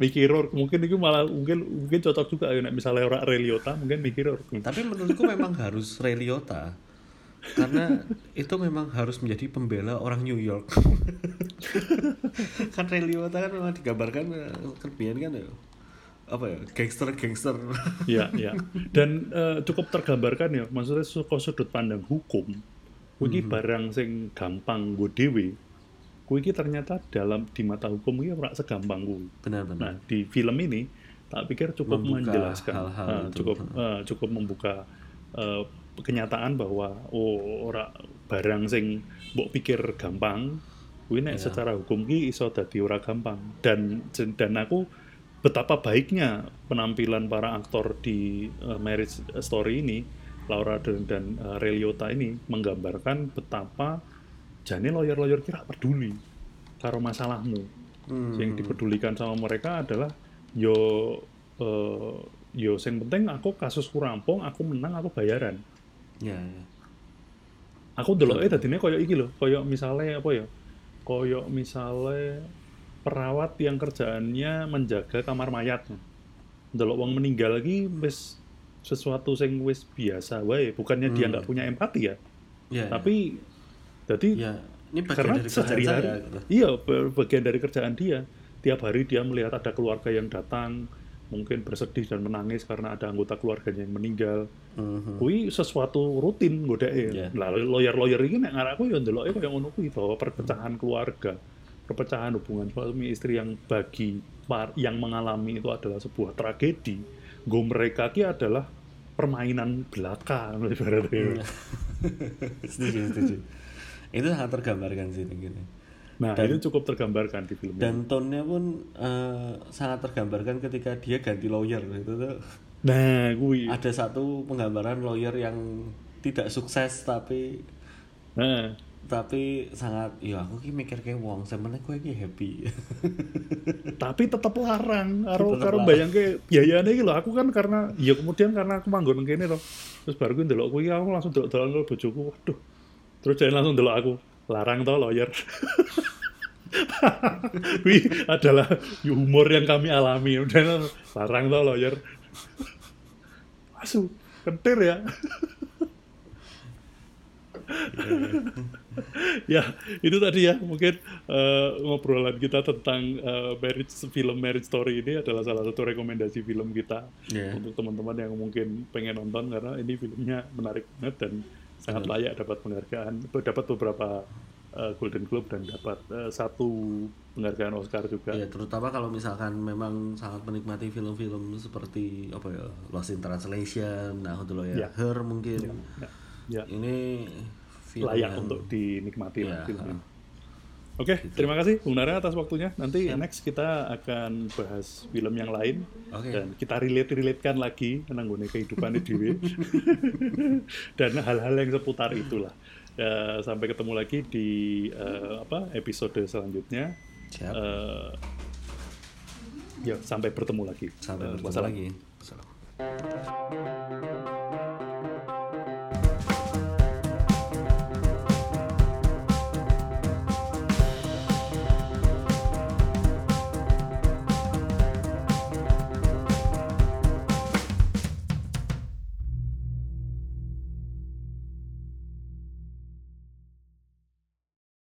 Mickey Rourke mungkin itu malah mungkin mungkin cocok juga ya misalnya orang Reliota mungkin Mickey Rourke. Tapi menurutku memang harus Reliota karena itu memang harus menjadi pembela orang New York. [laughs] kan Reliota kan memang digambarkan kelebihan kan ya. Apa ya? Gangster gangster. Ya [laughs] ya dan uh, cukup tergambarkan ya maksudnya sudut pandang hukum. Kuwi hmm. barang sing gampang gue dewi kuwi ternyata dalam di mata hukum kuwi ora segampang kuwi. Benar benar. Nah di film ini tak pikir cukup membuka menjelaskan. hal -hal uh, cukup uh, cukup membuka uh, kenyataan bahwa oh ora barang sing mbok pikir gampang kuwi nek yeah. secara hukum ki iso dadi ora gampang dan dan aku betapa baiknya penampilan para aktor di uh, marriage story ini Laura dan, dan uh, Ray Liotta ini menggambarkan betapa jane lawyer-lawyer kira peduli karo masalahmu. Hmm. Yang dipedulikan sama mereka adalah yo uh, yo sing penting aku kasus kurampung, aku menang, aku bayaran. Ya, ya. Aku dulu eh tadinya koyo iki loh, koyo misalnya apa ya? Koyo misalnya perawat yang kerjaannya menjaga kamar mayat. Delok wong meninggal lagi wis sesuatu sing wis biasa wae bukannya hmm. dia nggak punya empati ya yeah, tapi yeah. jadi yeah. ini karena sehari-hari gitu. iya bagian dari kerjaan dia tiap hari dia melihat ada keluarga yang datang mungkin bersedih dan menangis karena ada anggota keluarganya yang meninggal. Mm-hmm. Kui sesuatu rutin gue Yeah. Lah lawyer-lawyer ini nek ngarakku ya ndeloke koyo ngono kuwi bahwa perpecahan keluarga, perpecahan hubungan suami istri yang bagi yang mengalami itu adalah sebuah tragedi. Gue mereka ki adalah permainan belaka ibaratnya. [laughs] setuju, setuju. Itu sangat tergambarkan sih mungkin. Nah, dan, itu cukup tergambarkan di film. Dan tone-nya pun uh, sangat tergambarkan ketika dia ganti lawyer. Itu tuh. Nah, gue ada satu penggambaran lawyer yang tidak sukses tapi nah. tapi sangat ya aku ki mikir kayak wong sebenarnya gue ki happy. [laughs] Tapi tetap larang. Karo karo bayang ke biayanya gitu loh aku kan karena ya kemudian karena aku manggon kene loh terus baru gue ndelok kuwi aku langsung delok delok bojoku. Waduh. Terus jadi langsung delok aku larang tau lawyer. [laughs] Wih adalah humor yang kami alami. Udah larang tau lawyer. Masuk kentir ya. [laughs] Ya itu tadi ya. Mungkin uh, ngobrolan kita tentang uh, marriage film marriage story ini adalah salah satu rekomendasi film kita yeah. untuk teman-teman yang mungkin pengen nonton karena ini filmnya menarik banget dan sangat layak dapat penghargaan dapat beberapa uh, Golden Globe dan dapat uh, satu penghargaan Oscar juga. Ya, terutama kalau misalkan memang sangat menikmati film-film seperti apa ya Lost in Translation, nah itu ya, ya. Her mungkin. Ya. Ya. Ya. Ini film layak yang... untuk dinikmati ya. film. Oke, okay, gitu. terima kasih Bung Nara atas waktunya. Nanti Siap. next kita akan bahas film yang lain okay. dan kita relate-relatekan lagi menanggung kehidupan di [laughs] dan hal-hal yang seputar itulah. Ya, sampai ketemu lagi di uh, apa episode selanjutnya. Siap. Uh, ya, sampai bertemu lagi. Sampai uh, bertemu lagi.